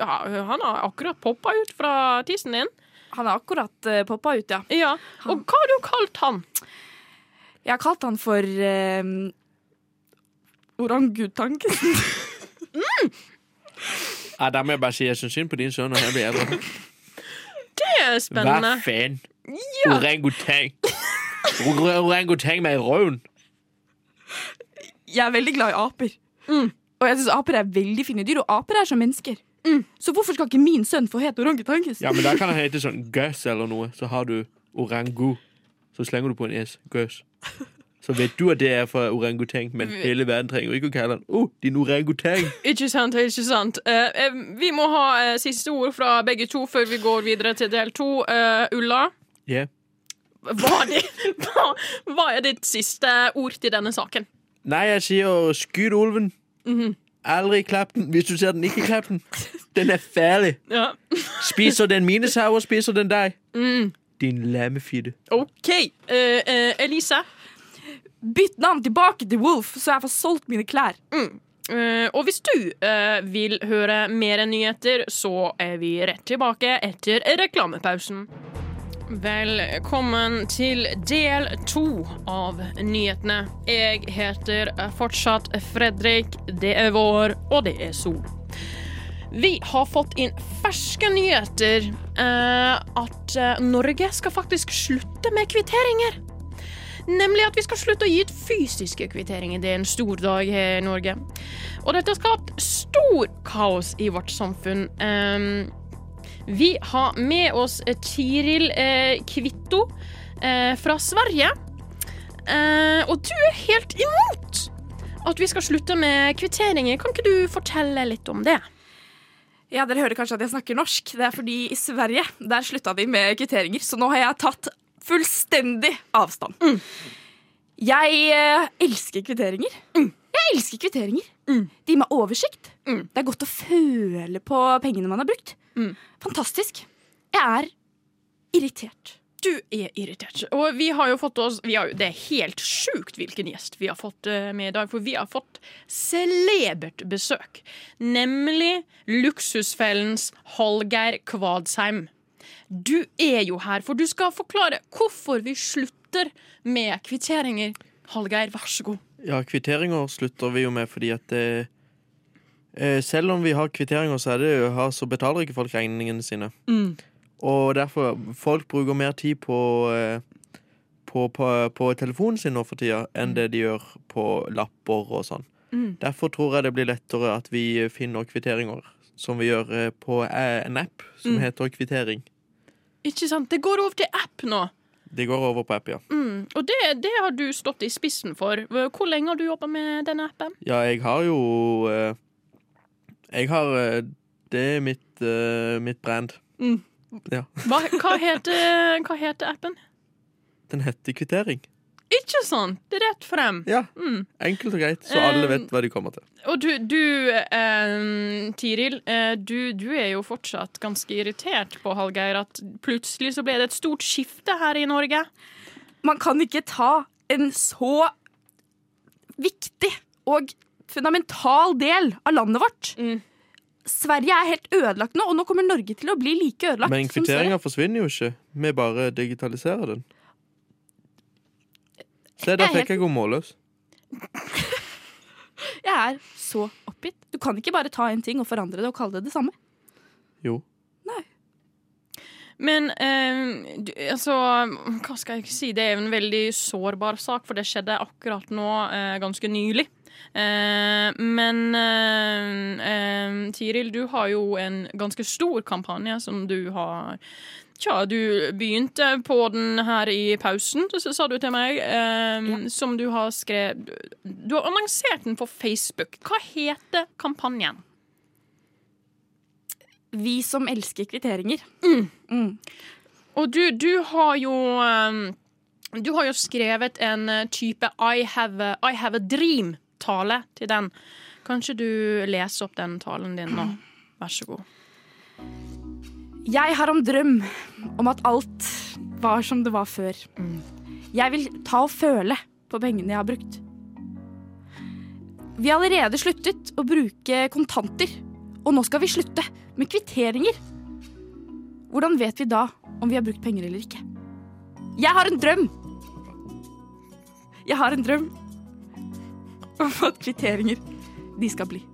ja, Han har akkurat poppa ut fra tissen din. Han har akkurat uh, poppa ut, ja. Ja. Og hva har du kalt han? Jeg har kalt han for uh, orangutangen. *laughs* Nei, der må jeg bare si jeg syns synd på din sønn han blir eldre. Det er spennende. Hva faen? Orangutang. Or- Orangutang med røven. Jeg er veldig glad i aper. Mm. Og jeg syns aper er veldig fine dyr, og aper er som mennesker. Så hvorfor skal ikke min sønn få hete orangutangus? Ja, men da kan han hete sånn Gøs eller noe. Så har du orangu. Så slenger du på en S. Gøs. Så vet du at det er fra orangutang, men hele verden trenger ikke å kalle den oh, din orangutang. Ikke sant, ikke sant. Eh, vi må ha uh, siste ord fra begge to før vi går videre til del to. Uh, Ulla, Ja. hva er, det, *laughs* hva, hva er ditt siste ord til denne saken? Nei, jeg sier skyt ulven. Aldri klapp den. Hvis du ser den, ikke klapp den. Den er ferdig. Ja. Spiser den mine sauer, spiser den deg. Din lammefitte. OK. Elise. Bytt navn tilbake til Wolf, så jeg får solgt mine klær. Eh, og hvis du uh, vil høre mer nyheter, så er vi rett tilbake etter reklamepausen. Velkommen til del to av nyhetene. Jeg heter fortsatt Fredrik. Det er vår, og det er sol. Vi har fått inn ferske nyheter. Uh, at Norge skal faktisk slutte med kvitteringer. Nemlig at vi skal slutte å gi ut fysiske kvitteringer. Det er en stor dag her i Norge. Og dette har skapt stor kaos i vårt samfunn. Ehm, Vi har med oss Tiril eh, Kvitto eh, fra Sverige. Eh, og du er helt imot at vi skal slutte med kvitteringer. Kan ikke du fortelle litt om det? Ja, Dere hører kanskje at jeg snakker norsk. Det er fordi i Sverige der slutta de med kvitteringer, så nå har jeg tatt fullstendig avstand. Jeg eh, elsker kvitteringer. Jeg elsker kvitteringer. De gir meg oversikt. Det er godt å føle på pengene man har brukt. Mm. Fantastisk. Jeg er irritert. Du er irritert. Og vi har jo fått oss har, Det er helt sjukt hvilken gjest vi har fått eh, med i dag, for vi har fått celebert besøk. Nemlig Luksusfellens Hallgeir Kvadsheim. Du er jo her, for du skal forklare hvorfor vi slutter med kvitteringer. Hallgeir, vær så god. Ja, kvitteringer slutter vi jo med fordi at det eh, Selv om vi har kvitteringer, så, det så betaler ikke folk regningene sine. Og derfor folk bruker mer tid på, eh, på, på, på telefonen sin nå for tida enn det de gjør på lapper og sånn. Derfor tror jeg det blir lettere at vi finner kvitteringer, som vi gjør eh, på eh, en app som Mm. heter Kvittering. Ikke sant? Det går over til app nå. De går over på app, ja. Mm. Og det, det har du stått i spissen for. Hvor lenge har du jobba med denne appen? Ja, jeg har jo eh, Jeg har eh, Det er mitt, eh, mitt brand. Mm. Ja. Hva, hva, *laughs* heter, hva heter appen? Den heter Kvittering. Ikke sant? Det er rett frem. Ja, Mm. Enkelt og greit, så alle Um, vet hva de kommer til. Og du, du eh, Tiril, eh, du, du er jo fortsatt ganske irritert på Hallgeir at plutselig så ble det et stort skifte her i Norge. Man kan ikke ta en så viktig og fundamental del av landet vårt. Mm. Sverige er helt ødelagt nå, og nå kommer Norge til å bli like ødelagt. Men kvitteringa forsvinner jo ikke. Vi bare digitaliserer den. Se, der er fikk jeg god målløs. *laughs* Jeg er så oppgitt. Du kan ikke bare ta en ting og forandre det og kalle det det samme. Jo. Nei. Men eh, du, altså Hva skal jeg si? Det er en veldig sårbar sak, for det skjedde akkurat nå, eh, ganske nylig. Eh, men eh, eh, Tiril, du har jo en ganske stor kampanje som du har Tja, du begynte på den her i pausen, så sa du til meg, eh, som du har skrevet Du har annonsert den på Facebook. Hva heter kampanjen? Vi som elsker kvitteringer. Mm. Og du, du har jo um, Du har jo skrevet en uh, type I have I have a dream-tale til den. Kanskje du leser opp den talen din nå? Vær så god. Jeg har en drøm om at alt var som det var før. Jeg vil ta og føle på pengene jeg har brukt. Vi har allerede sluttet å bruke kontanter, og nå skal vi slutte med kvitteringer. Hvordan vet vi da om vi har brukt penger eller ikke? Jeg har en drøm! Jeg har en drøm om at kvitteringer, de skal bli.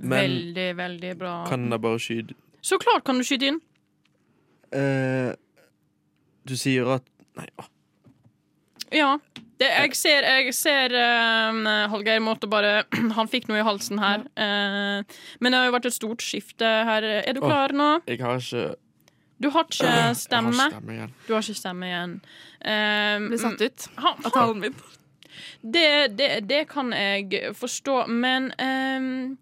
Men veldig, veldig bra. kan jeg bare skyte Så klart kan du skyte inn. eh, Du sier at Nei, å, Ja. Det, jeg ser, jeg ser um, Hallgeir måtte bare *clears throat* Han fikk noe i halsen her. Eh, men det har jo vært et stort skifte her. Er du Åh. klar nå? jeg har ikke Du har ikke Jeg har stemme. stemme igjen. Du har ikke stemme igjen. Um, Ble satt ut ha, av talen min. Det, det, det kan jeg forstå, men ehm,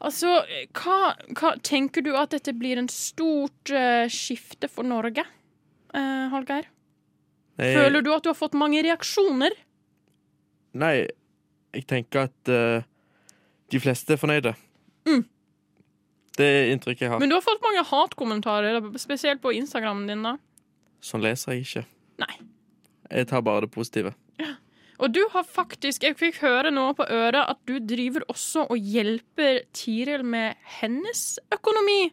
Altså, hva, hva Tenker du at dette blir en stort uh, skifte for Norge, uh, Hallgeir? Føler du at du har fått mange reaksjoner? Nei, jeg tenker at uh, de fleste er fornøyde. Mm. Det er inntrykket jeg har. Men du har fått mange hatkommentarer, spesielt på Instagramen din. da Sånn leser jeg ikke. Nei. Jeg tar bare det positive. Og du har faktisk, jeg fikk høre nå på øret at du driver også og hjelper Tiril med hennes økonomi.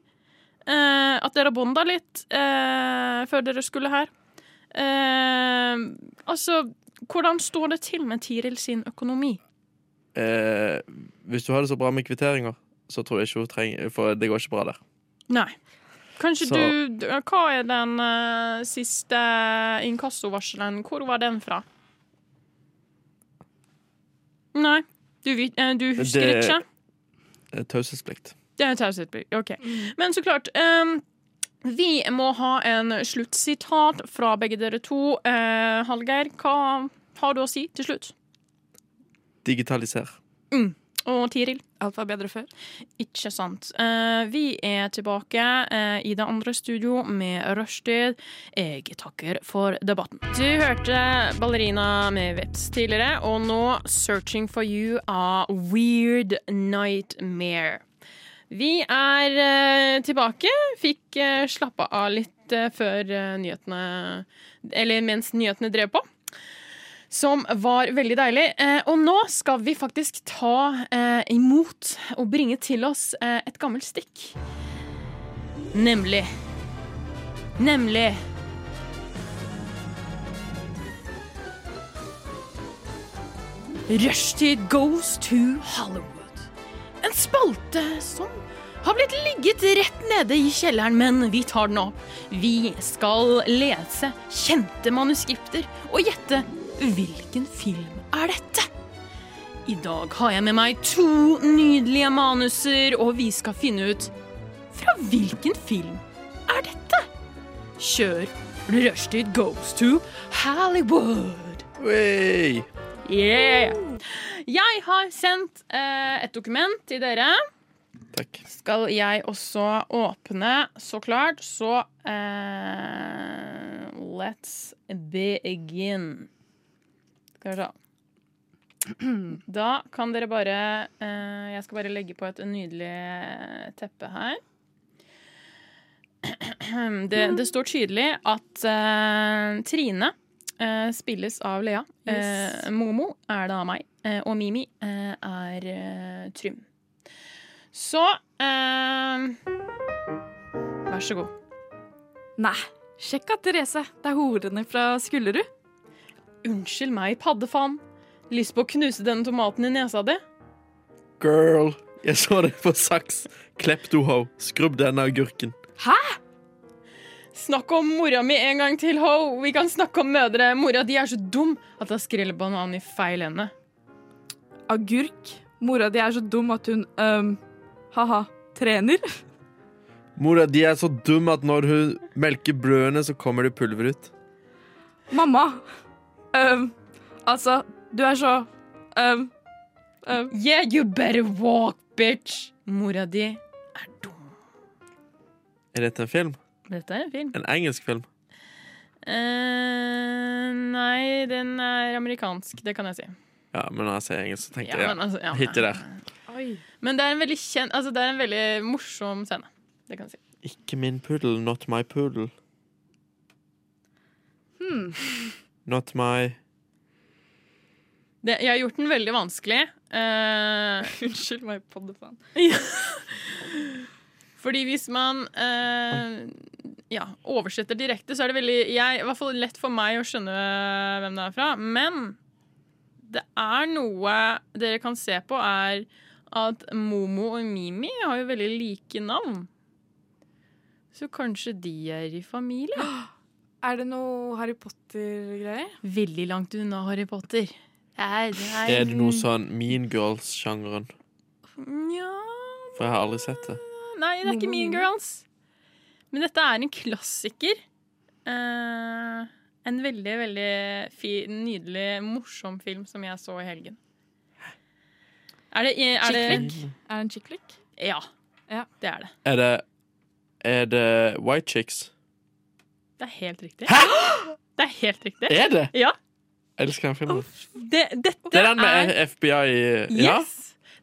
Eh, at dere bonda litt eh, før dere skulle her. Eh, altså, hvordan står det til med Tiril sin økonomi? Eh, hvis du har det så bra med kvitteringer, så tror jeg ikke hun trenger For det går ikke bra der. Nei. Kanskje Så- du du- Hva er den uh, siste inkassovarselen? Hvor var den fra? Nei, du, vet- eh, du husker Det- ikke? Eh, Taushetsplikt. Det er taushetsplikt. OK. Men så klart Um, Vi må ha en sluttsitat fra begge dere to. Uh, Hallgeir, hva har du å si til slutt? Digitaliser. Og Tiril? Alt var bedre før. Ikke sant. Eh, vi er tilbake eh, i det andre studio med Rushtid. Jeg takker for debatten. Du hørte Ballerina med Veps tidligere, og nå Searching for you av Weird Nightmare. Vi er eh, tilbake. Fikk slappa av litt før nyhetene Eller mens nyhetene drev på som var veldig deilig. Eh, og nå skal vi faktisk ta eh, imot og bringe til oss eh, et gammelt stikk. Nemlig Nemlig Rushtid goes to Hollywood. En spalte som har blitt ligget rett nede i kjelleren, men vi tar den opp. Vi skal lese kjente manuskripter og gjette hvilken film er dette? I dag har jeg med meg to nydelige manuser, og vi skal finne ut fra hvilken film er dette? Kjør Rushtid Goes to Hollywood. Hey. Yeah! Jeg har sendt eh, et dokument til dere. Takk. Skal jeg også åpne, så klart, så eh, Let's begin. Skal vi se. Da kan dere bare eh, Jeg skal bare legge på et nydelig teppe her. Det, det står tydelig at eh, Trine eh, spilles av Lea. Yes. Eh, Momo er da meg, eh, og Mimi eh, er Trym. Så Vær så god. Nei, sjekk at Therese. Det er horene fra Skullerud. Unnskyld meg, paddefaen. Lyst på å knuse denne tomaten i nesa di? Girl, jeg så deg på saks. Kleptoho. Skrubb denne agurken. Hæ? Snakk om mora mi en gang til, ho! Vi kan snakke om mødre. Mora di er så dum at hun skreller banan i feil ende. Agurk. Mora di er så dum at hun um, ha-ha, trener. Mora di er så dum at når hun melker brødene, så kommer det pulver ut. Mamma. Øhm, altså, du er så um, um. Yeah, you better walk, bitch! Mora di er dum. Er dette en film? Dette er en film. En engelsk film? Uh, nei, den er amerikansk, det kan jeg si. Ja, men når jeg sier engelsk, så tenker Ja, jeg altså, ja. Hitte der. Oi. Men det er en veldig kjent Altså, det er en veldig morsom scene. Det kan jeg si. Ikke min puddel, not my puddel. Hmm. Not my Det, jeg har gjort den veldig vanskelig. Uh, *laughs* Unnskyld meg, poddefan. *laughs* Fordi hvis man uh, ja, oversetter direkte, så er det veldig jeg, i hvert fall lett for meg å skjønne hvem det er fra. Men det er noe dere kan se på, er at Momo og Mimi har jo veldig like navn. Så kanskje de er i familie? *gasps* Er det noe Harry Potter-greier? Veldig langt unna Harry Potter. Er, Er det noe sånn Mean Girls-sjangeren? Nja For jeg har aldri sett det. Nei, det er ikke Mean Girls. Men dette er en klassiker. Eh, en veldig, veldig fin, nydelig, morsom film som jeg så i helgen. Er det, er det Chick Er det en chick flick? Ja. Ja. Det er det. Er det Er det White Chicks? Det er helt riktig. Hæ?! Det er helt riktig. Er det? Ja. Jeg elsker den filmen. Det, dette Det er den med er FBI Ja? Yes!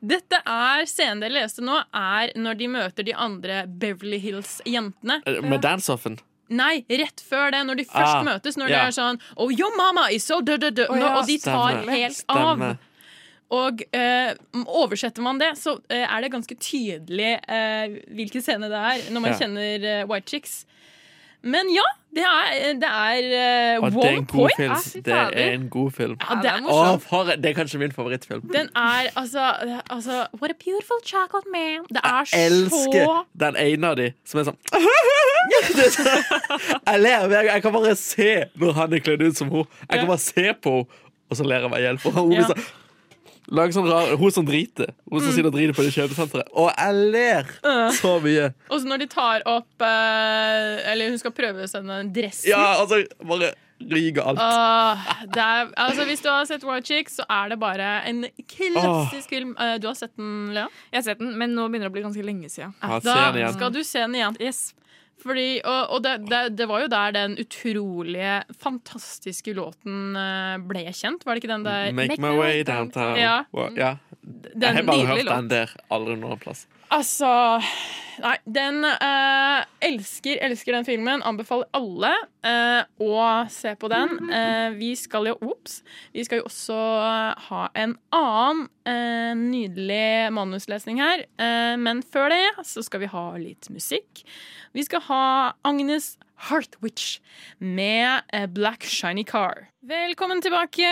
Dette er scenen dere leste nå, er når de møter de andre Beverly Hills-jentene. Med dance-offen? Nei, rett før det, når de først Ah, møtes. Når yeah. de er sånn Oh, your mama is so dø, dø, dø. Oh, ja. Og de tar Stemme. helt Stemme. av. Og eh, oversetter man det, så eh, er det ganske tydelig eh, hvilken scene det er, når man Ja. kjenner eh, White Chicks. Men ja, det er, det er uh, det er one en god point. film. Ah, Det er en god film. Ja, det er oh, for, det er kanskje min favorittfilm. Den er altså, altså What a beautiful chocolate man. Det er Jeg elsker så den ene av de som er sånn Det *laughs* så- Jeg ler. Jeg, jeg kan bare se når han er kledd ut som hun Jeg kan bare se på henne, og så ler jeg meg i hjel. For hun blir sånn Lag sånn rar Hun som driter. Hun som sitter og driter på det kjøpesenteret. Og jeg ler så mye. Og så når de tar opp eh, Eller hun skal prøve seg den dressen. Ja, altså, bare ryker alt. Åh, det er, altså Hvis du har sett White Chicks, så er det bare en klassisk film. Eh, du har sett den, Lea? Jeg har sett den, men nå begynner det å bli ganske lenge siden. Ja, se da igjen. skal du se den igjen. Yes. Fordi, og og det, det, det var jo der den utrolige, fantastiske låten eh, ble kjent. Var det ikke den der Make my way downtown. Ja. Well, yeah. Den Jeg har bare hørt den der. Aldri noen plass. Altså Nei, den eh, elsker, elsker den filmen. Anbefaler alle eh, å se på den. Eh, vi skal jo Ops. Vi skal jo også ha en annen eh, nydelig manuslesning her. Eh, men før det så skal vi ha litt musikk. Vi skal ha Agnes Heartwitch med eh, Black Shiny Car. Velkommen tilbake.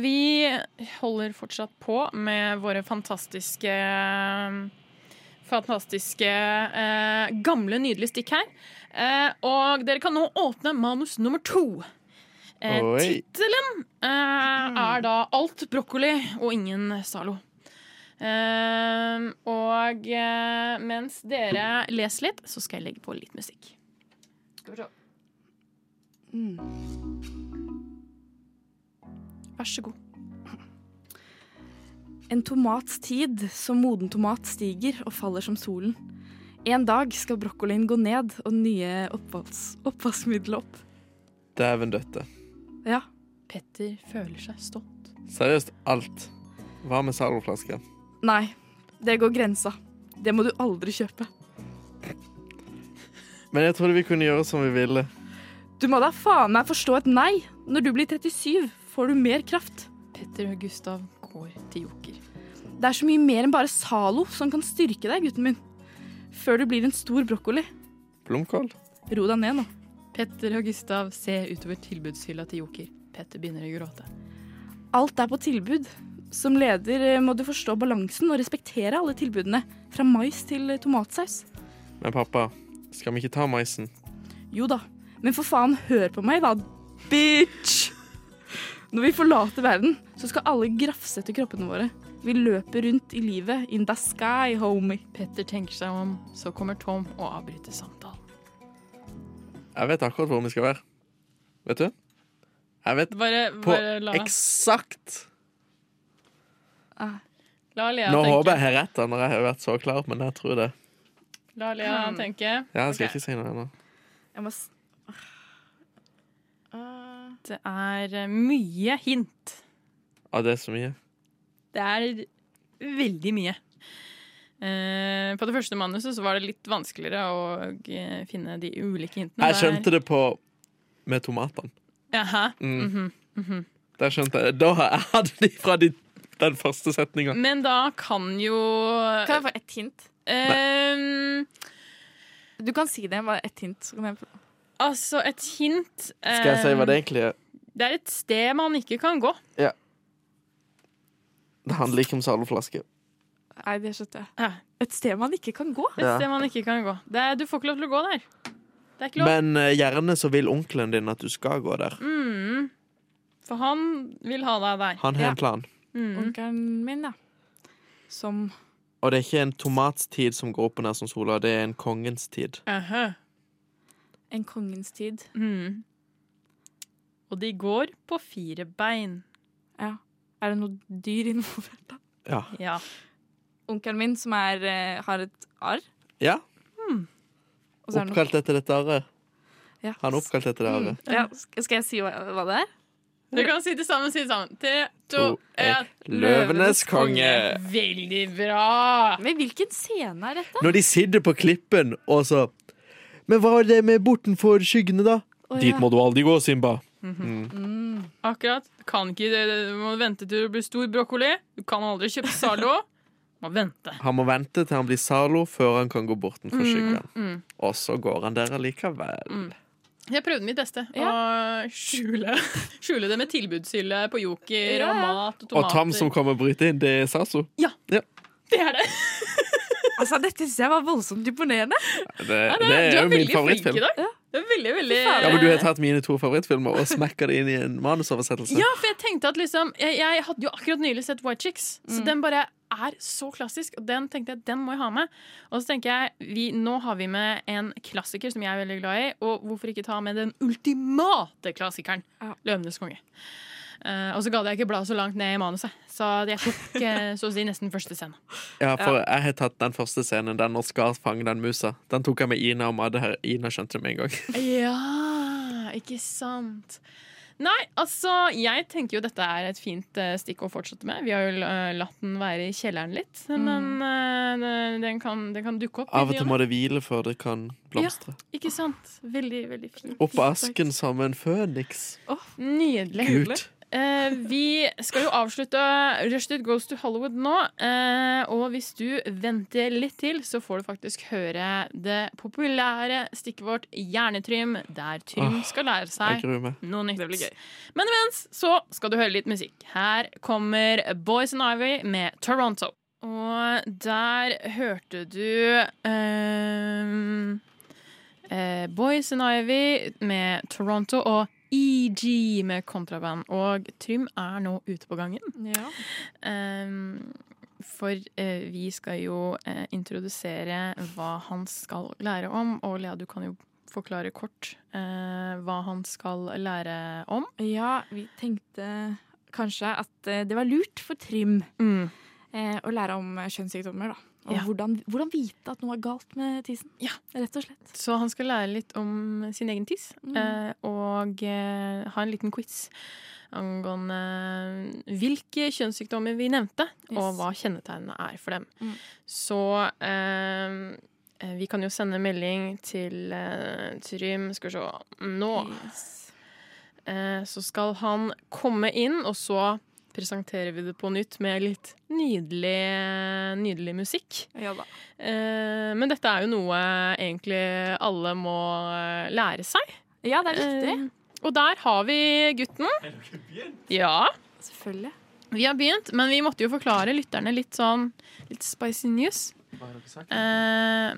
Vi holder fortsatt på med våre fantastiske Fantastiske eh, gamle, nydelige stikk her. Eh, og dere kan nå åpne manus nummer to. Eh, Tittelen eh, er da 'Alt brokkoli og ingen Zalo'. Eh, og eh, mens dere leser litt, så skal jeg legge på litt musikk. Skal vi se. Vær så god. En tomats tid som moden tomat stiger og faller som solen. En dag skal brokkolien gå ned og nye oppvaskmiddel opp. Dæven døtte. Ja. Petter føler seg stolt. Seriøst alt. Hva med Zalo-flaske? Nei, det går grensa. Det må du aldri kjøpe. Men jeg trodde vi kunne gjøre som vi ville. Du må da faen meg forstå et nei. Når du blir 37, får du mer kraft. Petter og Gustav går til Joker. Det er så mye mer enn bare Zalo som kan styrke deg, gutten min. Før du blir en stor brokkoli. Blomkål? Ro deg ned nå. Petter og Gustav ser utover tilbudshylla til Joker. Petter begynner å gråte. Alt er på tilbud. Som leder eh, må du forstå balansen og respektere alle tilbudene. Fra mais til tomatsaus. Men pappa, skal vi ikke ta maisen? Jo da, men for faen, hør på meg da, bitch! Når vi forlater verden, så skal alle grafse etter kroppene våre. Vi løper rundt i livet in the sky, homie. Petter tenker seg om, så kommer Tom og avbryter samtalen. Jeg vet akkurat hvor vi skal være. Vet du? Jeg vet Bare, på bare la, eksakt la Lea Nå tenke. håper jeg har rett, når jeg har vært så klar, men jeg tror det. La Lea Hmm. tenke. Ja, jeg skal okay. ikke si noe ennå. Jeg må. Ah. Det er eh, mye hint. Ja, det er så mye. Det er veldig mye. Eh, på det første manuset så var det litt vanskeligere å eh, finne de ulike hintene. Jeg skjønte det på med tomatene. Jaha. Mm. Mhm. Der skjønte jeg Da har jeg *laughs* hatt de fra de, den første setninga. Men da kan jo Kan jeg få ett hint? eh, Du kan si det, bare ett hint. Så kan jeg... Altså, et hint eh, Skal jeg si hva det egentlig er? Det er et sted man ikke kan gå. Det handler ikke om Zalo-flaske. Nei, det skjønte jeg. Ja. Et sted man ikke kan gå. Et Ja. sted man ikke kan gå. Det er, du får ikke lov til å gå der. Det er ikke lov. Men eh, gjerne så vil onkelen din at du skal gå der. Mm. For han vil ha deg der. Han har Ja. en plan. Mm. Onkelen min, ja. Som Og det er ikke en tomatstid som går opp og ned som sola, det er en kongens tid. Aha. en kongens tid. Mm. Og de går på fire bein. Ja. Er det noe dyr involvert, da? Ja. Ja. Onkelen min som er, eh, har et arr. ja. Hmm. er noe Oppkalt etter dette arret. ja. Han er oppkalt etter det arret. ja. Skal jeg si hva, hva det er? Du kan si det sammen. Si det sammen. Tre, to, én. Løvenes konge. Veldig bra! Men hvilken scene er dette? Når de sitter på klippen og så Men hva er det med bortenfor skyggene, da? Å, Dit må du aldri gå, Simba. Mm. Akkurat. Du kan ikke Du må vente til du blir stor brokkoli. Du kan aldri kjøpe Zalo. Må vente. Han må vente til han blir Zalo før han kan gå bortenfor skyggen. Mm. Og så går han der allikevel. Jeg prøvde mitt beste å skjule, *laughs* skjule det med tilbudshylle på Joker Ja, og mat og tomater. Og. Tam som kommer og bryter inn, det er Saso. Det er det. Altså, dette syns jeg var voldsomt imponerende. Det, Ja, det er du jo min veldig flink i favorittfilm. Det er veldig, veldig Ja, men Du har tatt mine to favorittfilmer og smekka det inn i en manusoversettelse. Ja, for jeg tenkte at liksom Jeg, jeg hadde jo akkurat nylig sett White Chicks, så Mm. den bare er så klassisk. Og den tenkte jeg den må jeg ha med. Og så tenker jeg vi, nå har vi med en klassiker som jeg er veldig glad i, og hvorfor ikke ta med den ultimate klassikeren? Ja. 'Løvenes konge'. Eh, og så gadd jeg ikke bla så langt ned i manuset, så jeg tok uh, så å si nesten første scene. Ja, for jeg har tatt den første scenen, den når Skar fanger den musa. Den tok jeg med Ina og Madde her. Ina skjønte det med en gang. *laughs* Ja, ikke sant. Nei, altså, jeg tenker jo dette er et fint uh, stikk å fortsette med. Vi har jo latt den være i kjelleren litt, men eh, den, kan, den kan dukke opp. Av og til må det hvile før det kan blomstre. Ja, Ikke sant? Veldig, veldig fint. Opp av asken som en føniks. Nydelig. Gud. Eh, vi skal jo avslutte Rushdit Goes to Hollywood nå. eh, og hvis du venter litt til, så får du faktisk høre det populære stikket vårt Hjernetrym, der Trym Åh, skal lære seg noe nytt. Men imens så skal du høre litt musikk. Her kommer Boys and Ivy med Toronto. Og der hørte du ehm, eh, Boys and Ivy med Toronto og EG med kontraband. Og Trym er nå ute på gangen. Ja. Um, for uh, vi skal jo uh, introdusere hva han skal lære om. Og Lea, du kan jo forklare kort uh, hva han skal lære om. ja, vi tenkte kanskje at det var lurt for Trym eh, å lære om kjønnssykdommer. da. Og Ja. hvordan, hvordan vite at noe er galt med tissen. Ja. Rett og slett. Så han skal lære litt om sin egen tiss, Mm. eh, og eh, ha en liten quiz angående eh, hvilke kjønnssykdommer vi nevnte, og hva kjennetegnene er for dem. Mm. Så eh, vi kan jo sende melding til eh, Trym Skal vi se Nå. Yes. Eh, så skal han komme inn, og så presenterer vi det på nytt med litt nydelig, nydelig musikk. Ja da. Eh, men dette er jo noe egentlig alle må eh, lære seg. Ja, det er viktig. Eh, og der har vi gutten. Ja, Selvfølgelig. vi har begynt, men vi måtte jo forklare lytterne litt sånn litt spicy news. Eh,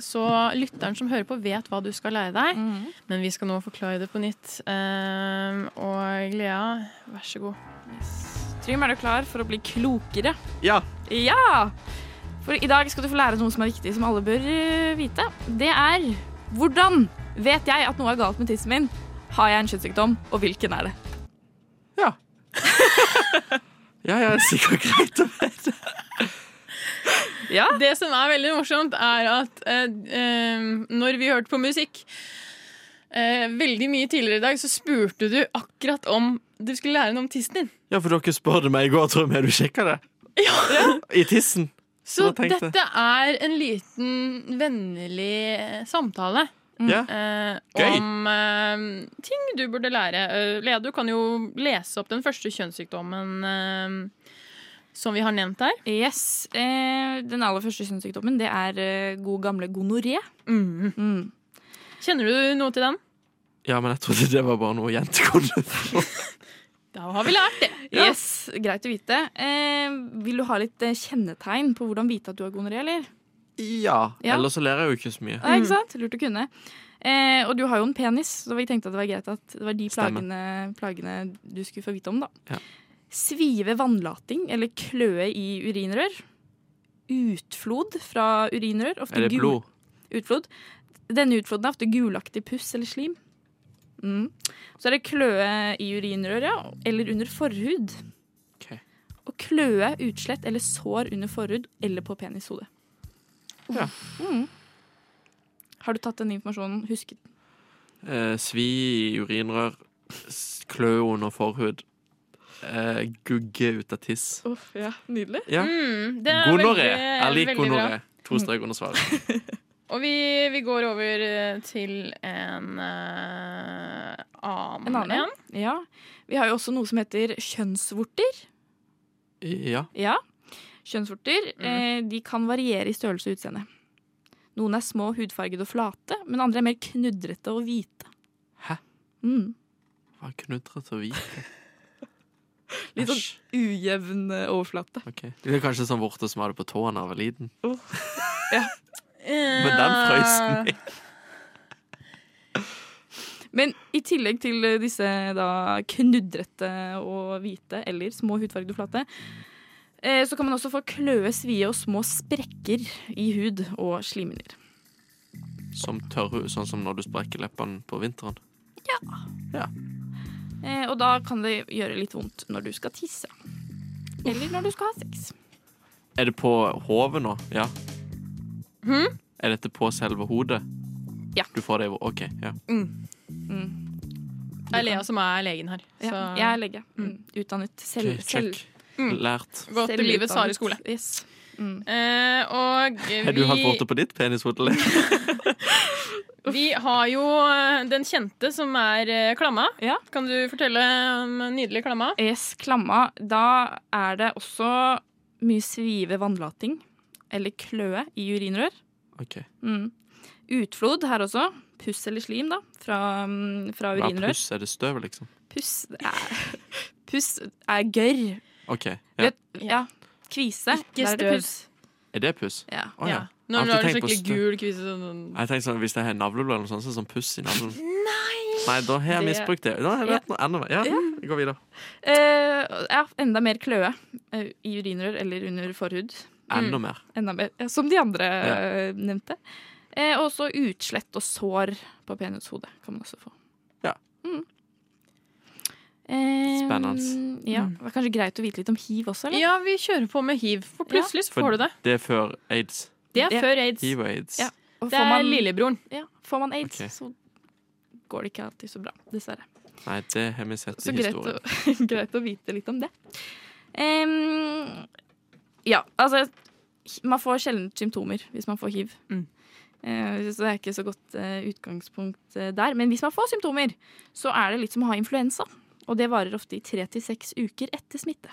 så lytteren som hører på, vet hva du skal lære deg, Mhm. men vi skal nå forklare det på nytt. Og ja. vær så god. Trym, er du klar for å bli klokere? Ja. Ja! For i dag skal du få lære noe som er viktig, som alle bør eh, vite. Det er hvordan vet jeg at noe er galt med tissen min? Har jeg en kjønnssykdom, og hvilken er det? Ja. ja, jeg er sikkert greit å vite. Ja. Det som er veldig morsomt, er at eh, eh, når vi hørte på musikk eh, veldig mye tidligere i dag, så spurte du akkurat om du skulle lære noe om tissen din. Ja, for dere spurte meg i går, tror jeg, du sjekka det? I tissen. Så dette er en liten vennlig samtale Ja. eh, Gøy. om eh, ting du burde lære. Uh, Lea, du kan jo lese opp den første kjønnssykdommen eh, som vi har nevnt her. Yes. Eh, den aller første kjønnssykdommen det er eh, god gamle gonoré. Mm. Mm. Kjenner du noe til den? ja, men jeg trodde det var bare noe jenter kunne få. *laughs* Da har vi lært det. Yes, Greit å vite. Eh, vil du ha litt eh, kjennetegn på hvordan vite at du har gonoré, eller? Ja. Ja. Ellers så ler jeg jo ikke så mye. Ja, ikke sant? Lurt å kunne. Eh, og du har jo en penis, så vi tenkte at det var greit at det var de plagene, plagene du skulle få vite om. da. Ja. Svive vannlating eller kløe i urinrør. Utflod fra urinrør. ofte Er det gul- blod? Utflod. Denne utfloden er ofte gulaktig puss eller slim. Mm. Så er det kløe i urinrøret. Eller under forhud. Okay. Og kløe, utslett eller sår under forhud eller på penishodet. Ja. Mm. Har du tatt den informasjonen? Husket den? Eh, svi i urinrør. Kløe Klø under forhud. Eh, gugge ut av tiss. Uff, ja, Nydelig. Ja. Mm, det er Gonoré. Jeg liker gonoré. To strek under svaret. *laughs* Og vi, vi går over eh, til en uh, annen En annen en? Ja. Vi har jo også noe som heter kjønnsvorter. Ja. Ja. Kjønnsvorter eh, de kan variere i størrelse og utseende. Noen er små, hudfargede og flate, men andre er mer knudrete og hvite. Hæ? Mm. Hva knudret og hvite? *laughs* Litt sånn ujevn eh, overflate. Okay. Det er kanskje sånn vorte som hadde på tåen da jeg var liten. Eh, *laughs* Men den frøys ned. Men i tillegg til eh, disse da knudrete og hvite eller små hudfargede flate, eh, så kan man også få kløe, svie og små sprekker i hud og slimhinner. Som tørrhud, sånn som når du sprekker leppene på vinteren. Ja og da kan det gjøre litt vondt når du skal tisse. Eller når du skal ha sex. Er det på hodet nå? Ja. Hm? Er dette på selve hodet? Ja. Du får det i OK. Ja. Mm. Det er Lea som er legen her. Ja, jeg er lege. Mm. Utdannet selv. Okay, selv check. Mm. Lært. gått til livets harde skole. Yes. Mm. Eh, og *laughs* Har du hatt borte på ditt penishode? *laughs* *laughs* vi har jo eh, den kjente som er eh, klamma. Ja. Kan du fortelle om nydelig klamma? Yes, klamma. Da er det også mye svive vannlating. Eller kløe i urinrør. OK. Mm. Utflod her også. Puss eller slim, da. Fra, mm, fra Hva er urinrør. puss? Er det støv, liksom? Puss er, *laughs* puss er gørr. OK. Ja. Vet, ja. Kvise. Ikke støv. er det puss. Er det puss? Ja. Oh, ja. Når du har en skikkelig gul kvise sånn Jeg tenker sånn, Hvis jeg har navleblod eller noe sånt, så er det sånn puss i navlen. Nei, da har jeg misbrukt det. Da har jeg vært noe enda mer. Ja, vi går videre. Uh, ja, enda mer kløe uh, i urinrør eller under forhud. Enda mer. Enda mer, ja, Som de andre Ja. eh, nevnte. Eh, og også utslett og sår på penishode kan man også få. Ja. Mm. Eh, Spennende. Ja, det var kanskje greit å vite litt om hiv også, eller? Ja, vi kjører på med hiv. For plutselig så For får du det. Det er før aids. Det er før aids. Hiv og aids. Ja. Og Det får er man, lillebroren. ja, får man aids, okay. så går det ikke alltid så bra. Dessverre. Nei, det har vi sett Så i greit historien. å, *laughs* greit å vite litt om det. Em, ja, altså Man får sjelden symptomer hvis man får hiv. Mm. Eh, så det er ikke så godt eh, utgangspunkt eh, der. Men hvis man får symptomer, så er det litt som å ha influensa. Og det varer ofte i tre til seks uker etter smitte.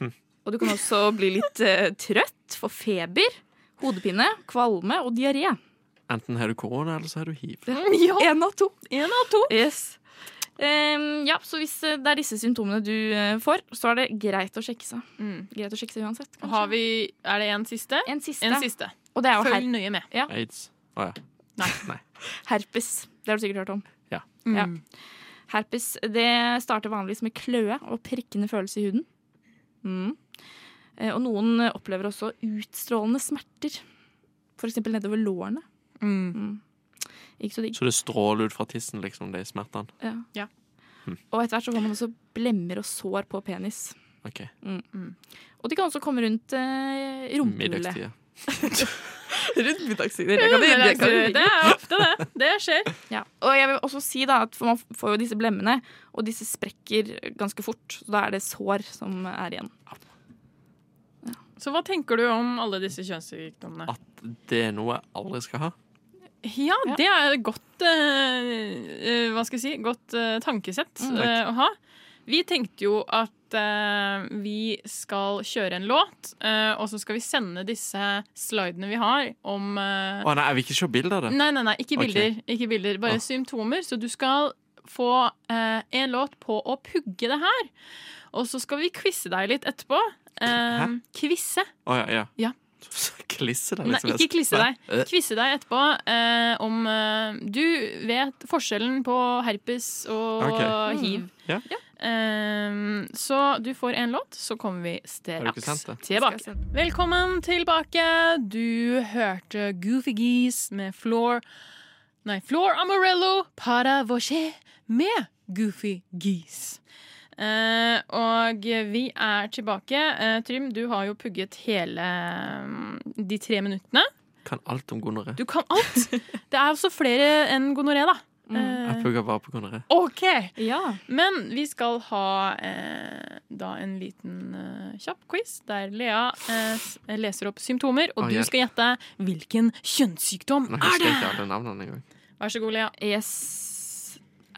Hm. Og du kan også bli litt trøtt, få feber, hodepine, kvalme og diaré. Enten har du korona, eller så har du hiv. Ja, En av to. en av to. Yes. Ehm, ja, så hvis eh, det er disse symptomene du eh, får, så er det greit å sjekke seg. Mm. Greit å sjekke seg uansett. Har vi, er det en siste? en siste. En siste. Og det er Følg nøye med. Aids. Å ja. *laughs* herpes. Det har du sikkert hørt om. Ja. Mm. Herpes det starter vanligvis med kløe og prikkende følelse i huden. Mm. Eh, Og noen opplever også utstrålende smerter. For eksempel nedover lårene. Mm. Mm. Ikke så digg. Så det stråler ut fra tissen, liksom, de smertene. Ja. Ja. Hm. Og etter hvert så får man også blemmer og sår på penis. OK. Og de kan også komme rundt eh, rumpehullet. *laughs* Rundt middagstider. Det, det er ofte det. Det skjer. Ja. Og jeg vil også si da at man får jo disse blemmene, og disse sprekker ganske fort. Så da er det sår som er igjen. Så hva tenker du om alle disse kjønnssykdommene? At det er noe jeg aldri skal ha. Ja, det er et godt eh, eh, Hva skal jeg si? Godt eh, tankesett Mm. eh, å ha. Vi tenkte jo at eh, vi skal kjøre en låt, eh, og så skal vi sende disse slidene vi har om Å nei, jeg vil ikke se bilder av det. Nei, nei, nei, ikke Ok. bilder. Ikke bilder bare Ah. symptomer. Så du skal få en låt på å pugge det her. Og så skal vi quize deg litt etterpå. Eh, Hæ? quize. Å ja. ja. Ja. *laughs* Klisse deg, Nei, liksom. ikke klisse deg. Kvisse deg etterpå eh, om eh, du vet forskjellen på herpes og okay. hiv. Ja. Eh, så du får en låt, så kommer vi straks tilbake. Velkommen tilbake. Du hørte Goofy Geese med Floor Nei, Floor Amarello para voce med Goofy Geese. Eh, og vi er tilbake. Eh, Trym, du har jo pugget hele mm, de tre minuttene. Kan alt om gonoré. Du kan alt! Det er også flere enn gonoré, da. Jeg Eh, pugger bare på gonoré. OK! Ja. Men vi skal ha eh, da en liten eh, kjapp quiz der Lea eh, leser opp symptomer, og Å, du skal gjette hvilken kjønnssykdom Nå er det! jeg ikke alle navnene engang. Vær så god, Lea. Yes.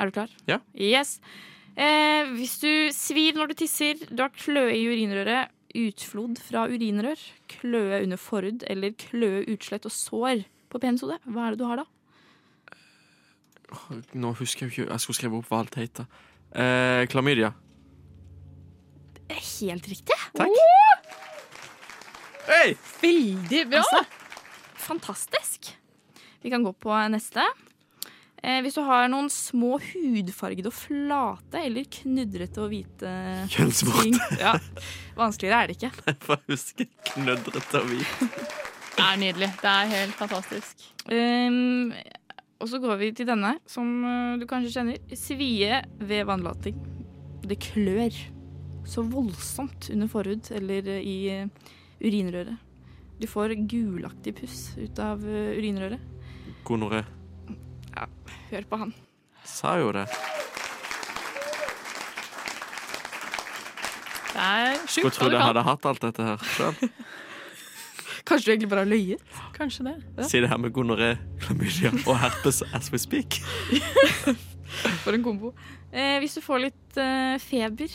Er du klar? Ja. Yes. Eh, hvis du svir når du tisser, du har kløe i urinrøret, utflod fra urinrør, kløe under forhud eller kløe, utslett og sår på penishodet, hva er det du har da? Nå husker jeg ikke Jeg skulle skrive opp hva alt heter. Eh, klamydia. Det er helt riktig. Takk. Hey! Veldig bra! Altså, fantastisk. Vi kan gå på neste. Eh, hvis du har noen små hudfargede og flate eller knudrete og hvite Kjønnsvorter. Ja, vanskeligere er det ikke. Jeg får huske knudrete og hvit. Det er nydelig. Det er helt fantastisk. Um, og så går vi til denne, som uh, du kanskje kjenner. Svie ved vannlating. Det klør så voldsomt under forhud eller uh, i uh, urinrøret. Du får gulaktig puss ut av urinrøret. Gonoré. Hør på han. Sa jo det. Det er sjukt hva tro jeg hadde hatt alt dette her sjøl. *laughs* Kanskje du egentlig bare har løyet? Kanskje det. Si det her med gonoré, klamydia og herpes as we speak. *laughs* For en kombo. Eh, hvis du får litt eh, feber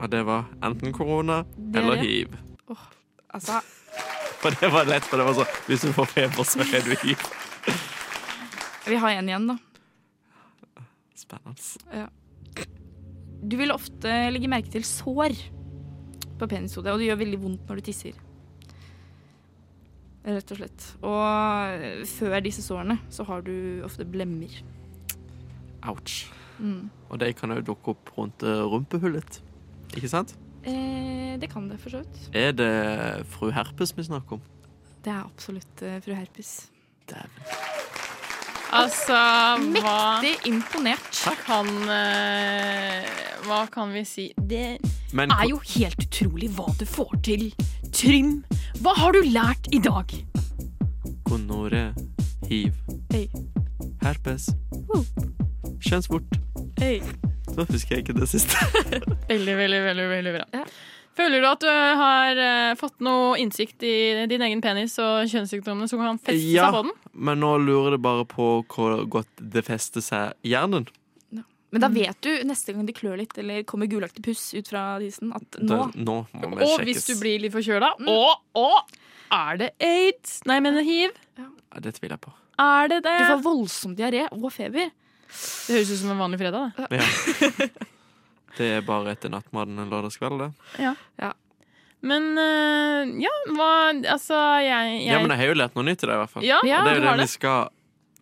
Og det var enten korona er eller hiv. hiv. Altså, *laughs* For det var lett, for det var sånn Hvis du får feber, så er du hiv. vi har en igjen, da. Spennende. Du vil ofte legge merke til sår på penishodet, og det gjør veldig vondt når du tisser. Rett og slett. Og før disse sårene så har du ofte blemmer. Ouch. Mm. Og de kan jo dukke opp rundt eh, rumpehullet. Ikke sant? Eh, det kan det for så vidt. Er det fru Herpes vi snakker om? Det er absolutt eh, fru Herpes. Dæven. Altså, hva Mektig er imponert. kan eh, Hva kan vi si? Det Men er jo helt utrolig hva du får til. Trym, hva har du lært i dag? gonoré, hiv, Hey, herpes, kjønnsvort. Hey. Så husker jeg ikke det siste. *laughs* Veldig, veldig, veldig, veldig bra. Ja. Føler du at du har eh, fått noe innsikt i din egen penis og kjønnssykdommene som kan feste Ja. seg på den? Men nå lurer det bare på hvor godt det fester seg i hjernen. Men da vet du neste gang det klør litt eller kommer gulaktig puss ut fra tissen, at nå, nå nå må vi Og sjekkes. hvis du blir litt forkjøla, Mm. og, og er det aids? Nei, jeg mener hiv. Ja, Det tviler jeg på. Er det det? Du får voldsom diaré og feber. Det høres ut som en vanlig fredag. Det. Ja. *laughs* Det er bare etter nattmaten en lørdagskveld, det. Men eh, ja, hva Altså, jeg, jeg Ja, men jeg har jo lært noe nytt i det, i hvert fall. Ja, Og det er jo det vi skal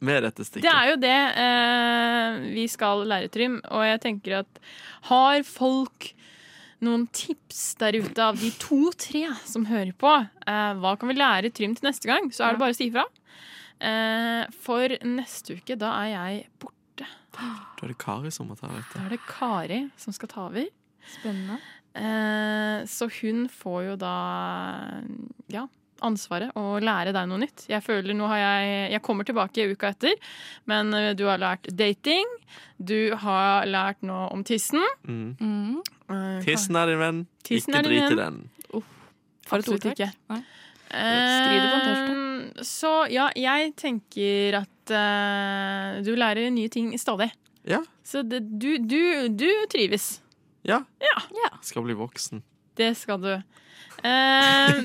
med dette stikket. Det er jo det eh, vi skal lære, Trym. Og jeg tenker at har folk noen tips der ute av de to-tre som hører på, eh, hva kan vi lære Trym til neste gang, så er det bare å si ifra. Eh, for neste uke, da er jeg borte. Da er det Kari som må ta over. Da er det Kari som skal ta over. Spennende. Eh, så hun får jo da ja, ansvaret å lære deg noe nytt. Jeg føler nå har jeg Jeg kommer tilbake uka etter, men eh, du har lært dating. Du har lært noe om tissen. Mm. Mm. Eh, Tissen er din venn, Tissen ikke drit i den. For et Absolutt ikke. Nei. Eh, Så ja, jeg tenker at uh, du lærer nye ting stadig. Ja. Så det, du, du, du trives. Ja. Ja. Skal bli voksen. Det skal du. Eh,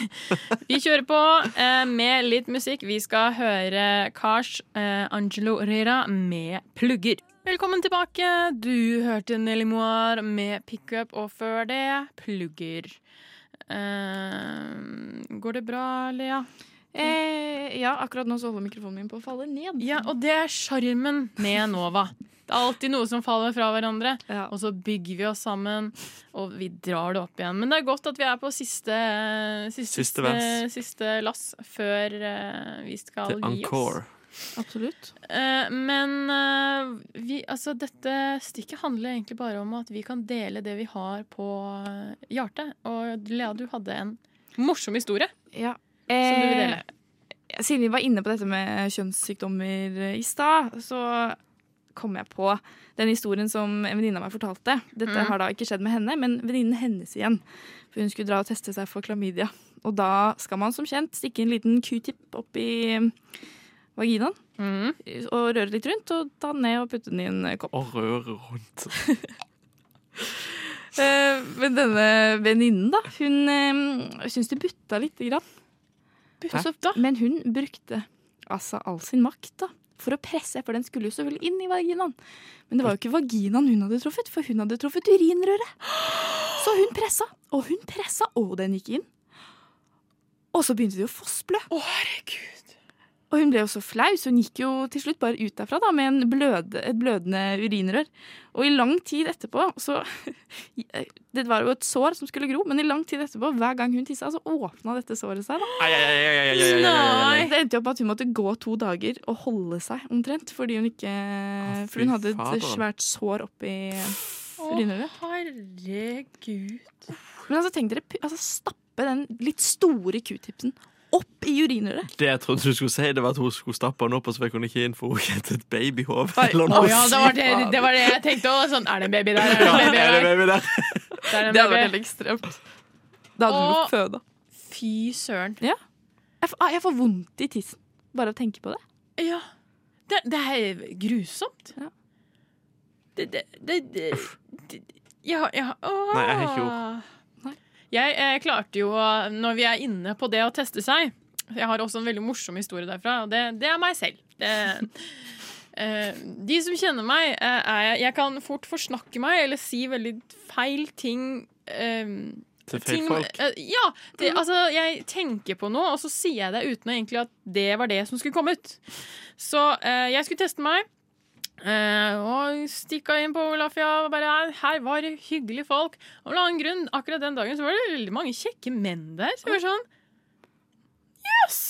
*laughs* vi kjører på eh, med litt musikk. Vi skal høre Kars eh, Angelo Rera med 'Plugger'. Velkommen tilbake. Du hørte Nelly Moir med 'Pickup', og før det 'Plugger'. Går det bra, Lea? Eh, ja, akkurat nå så holder mikrofonen min på å falle ned. Ja, og det er sjarmen med Nova. Det er alltid noe som faller fra hverandre. Ja. Og så bygger vi oss sammen, og vi drar det opp igjen. Men det er godt at vi er på siste Siste, Siste siste lass før eh, vi skal gi encore. oss. Absolutt. Uh, men uh, vi, altså, dette stikket handler egentlig bare om at vi kan dele det vi har på hjertet. Og Lea, du hadde en morsom historie Ja. som du vil dele. Siden vi var inne på dette med kjønnssykdommer i stad, så kom jeg på den historien som en venninne av meg fortalte. Dette mm. har da ikke skjedd med henne, men venninnen hennes igjen. For hun skulle dra og teste seg for klamydia. Og da skal man som kjent stikke en liten q-tip opp i eh, vaginaen Mm. og røre litt rundt, og ta den ned og putte den i en eh, kopp. Og røre rundt. *laughs* Eh, Men denne venninnen, da, hun syns det butta lite grann. Men hun brukte altså all sin makt da, for å presse, for den skulle jo selvfølgelig inn i vaginaen. Men det var jo ikke vaginaen hun hadde truffet, for hun hadde truffet urinrøret. Så hun pressa, og hun pressa, og den gikk inn. Og så begynte de å fossblø. Å, herregud. Og hun ble jo så flau, så hun gikk jo til slutt bare ut derfra da, med bløde, et blødende urinrør. Og i lang tid etterpå så *laughs* Det var jo et sår som skulle gro, men i lang tid etterpå, hver gang hun tissa, så åpna dette såret seg. da. Ai, det endte jo opp at hun måtte gå to dager og holde seg omtrent, fordi hun ikke For hun hadde et svært sår oppi urinrøret. Å, herregud. Men altså, tenk dere altså, stappe den litt store q-tipsen opp i urinrøret. Det jeg trodde du skulle si, det var at hun skulle stappe den opp, og så fikk hun ikke inn, for hun het et babyhove. Noe. ja, det var det, det var det jeg tenkte òg. Sånn, er det en baby der? Er det en baby er det baby der? Det er en Det hadde vært helt ekstremt. Da hadde hun blitt føda. Fy søren. Jeg, f- ah, jeg får vondt i tissen bare av å tenke på det. Ja. Det, det er grusomt. Ja. Det, det, det, det, det Ja, ja åh. Nei, jeg har ikke gjort. Jeg eh, klarte jo, når vi er inne på det å teste seg Jeg har også en veldig morsom historie derfra, og det, det er meg selv. Det, *laughs* eh, de som kjenner meg, eh, er jeg kan fort forsnakke meg eller si veldig feil ting. eh, Til feil folk. eh, ja. Det, altså, jeg tenker på noe, og så sier jeg det uten egentlig at det var det som skulle komme ut. Så eh, jeg skulle teste meg. Eh, og stikka inn på Olafia og bare Her var det hyggelige folk. Av en annen grunn, akkurat den dagen så var det veldig mange kjekke menn der. Så jeg var sånn Jøss!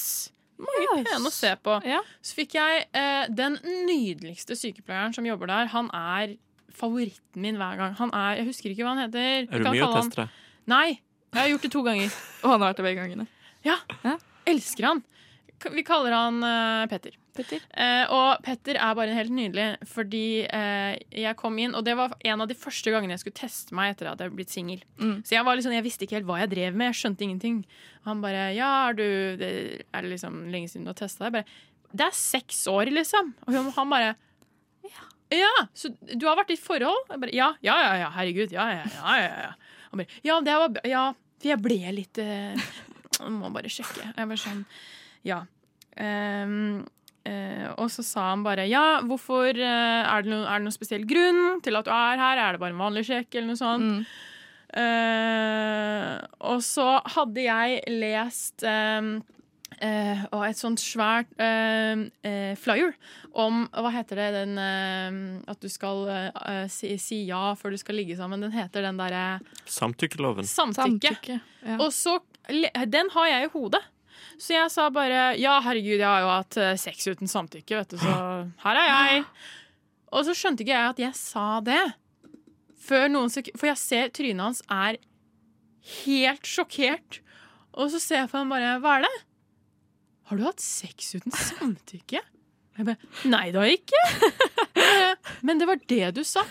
Mange Yes. pene å se på. Ja. Så fikk jeg eh, den nydeligste sykepleieren som jobber der. Han er favoritten min hver gang. Han er, Jeg husker ikke hva han heter. Er du mye å teste deg? Nei. Jeg har gjort det to ganger. *laughs* Og han har vært det begge gangene. Elsker han. Vi kaller han uh, Petter. Petter. Uh, og Petter er bare helt nydelig, fordi uh, jeg kom inn, og det var en av de første gangene jeg skulle teste meg etter at jeg hadde blitt singel. Mm. Så jeg var liksom, jeg visste ikke helt hva jeg drev med, jeg skjønte ingenting. Han bare Ja, er du det, Er det liksom lenge siden du har testa deg? Jeg Bare, det er seks år, liksom. Og han- bare ja. så du har vært i et forhold? Jeg bare, ja, ja, ja, ja, herregud. Ja, ja, ja. ja, ja. Han bare, ja, det var, ja, for jeg ble litt uh, må bare sjekke. Jeg bare sånn, ja. Um, Uh, og så sa han bare ja, hvorfor uh, er, det no, er det noen spesiell grunn til at du er her? Er det bare en vanlig sjekk, eller noe sånt? Mm. Uh, og så hadde jeg lest ehm, eh, og et sånt svært ehm, eh, flyer om Hva heter det? Den At du skal si, si ja før du skal ligge sammen. Den heter den derre Samtykkeloven. samtykke. Samtykke. Ja. Og så, Den har jeg i hodet. Så jeg sa bare ja, herregud, jeg har jo hatt eh, sex uten samtykke, vet du, så her er jeg. Og så skjønte ikke jeg at jeg sa det. Før noen sek For jeg ser trynet hans er helt sjokkert. Og så ser jeg på ham bare Hva er det? Har du hatt sex uten samtykke? Jeg bare Nei, jeg ikke. Men det var det du sa.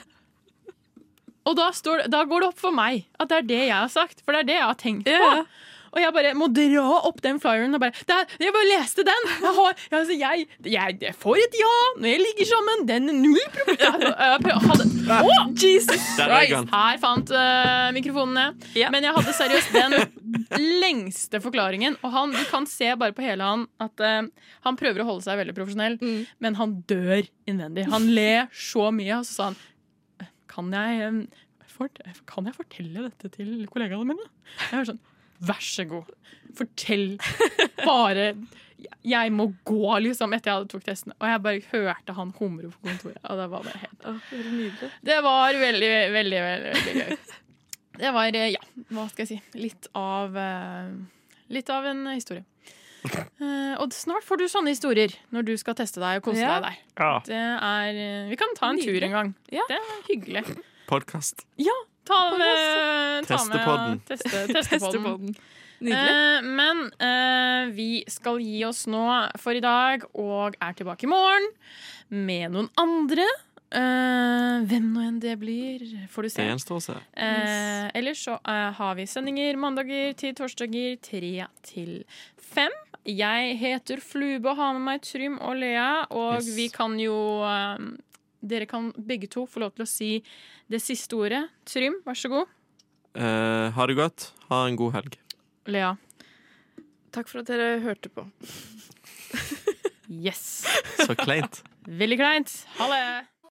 Og da, står, da går det opp for meg at det er det jeg har sagt. For det er det jeg har tenkt på. Ja. Og jeg bare må dra opp den flyeren og bare Jeg bare leste den! Jeg, har, altså, jeg, jeg, jeg får et ja når jeg ligger sammen. Den er null problem. Å, Å, Jesus Christ! Her fant uh, mikrofonene. Ja. Men jeg hadde seriøst den lengste forklaringen. Og han, du kan se bare på hele han at uh, han prøver å holde seg veldig profesjonell, Mm. men han dør innvendig. Han ler så mye, og så sa han Kan jeg, um, fort, kan jeg fortelle dette til kollegaene mine? Jeg var sånn Vær så god, fortell. Bare Jeg må gå, liksom, etter jeg hadde tok testen. Og jeg bare hørte han humre på kontoret. Og det var bare helt det nydelig. Det var veldig, veldig, veldig, veldig gøy. Det var, eh, ja, hva skal jeg si, litt av eh, Litt av en historie. Uh, og snart får du sånne historier når du skal teste deg og kose Ja. deg der. Ja. Det er, vi kan ta en tur en gang. Ja. Det er hyggelig. Podkast. Ta med ta Testepodden. Med, teste, *laughs* testepodden. Testepodden. Nydelig. Eh, men eh, vi skal gi oss nå for i dag, og er tilbake i morgen med noen andre. Eh, hvem nå enn det blir, får du Det se. gjenstår å se. Eh, ellers så eh, har vi sendinger mandager til torsdager tre til fem. Jeg heter Flube og har med meg Trym og Lea, og Yes. vi kan jo eh, Dere kan begge to få lov til å si det siste ordet. Trym, vær så god. Eh, ha det godt. Ha en god helg. Lea. Takk for at dere hørte på. Yes. Så kleint. Veldig kleint. Ha det.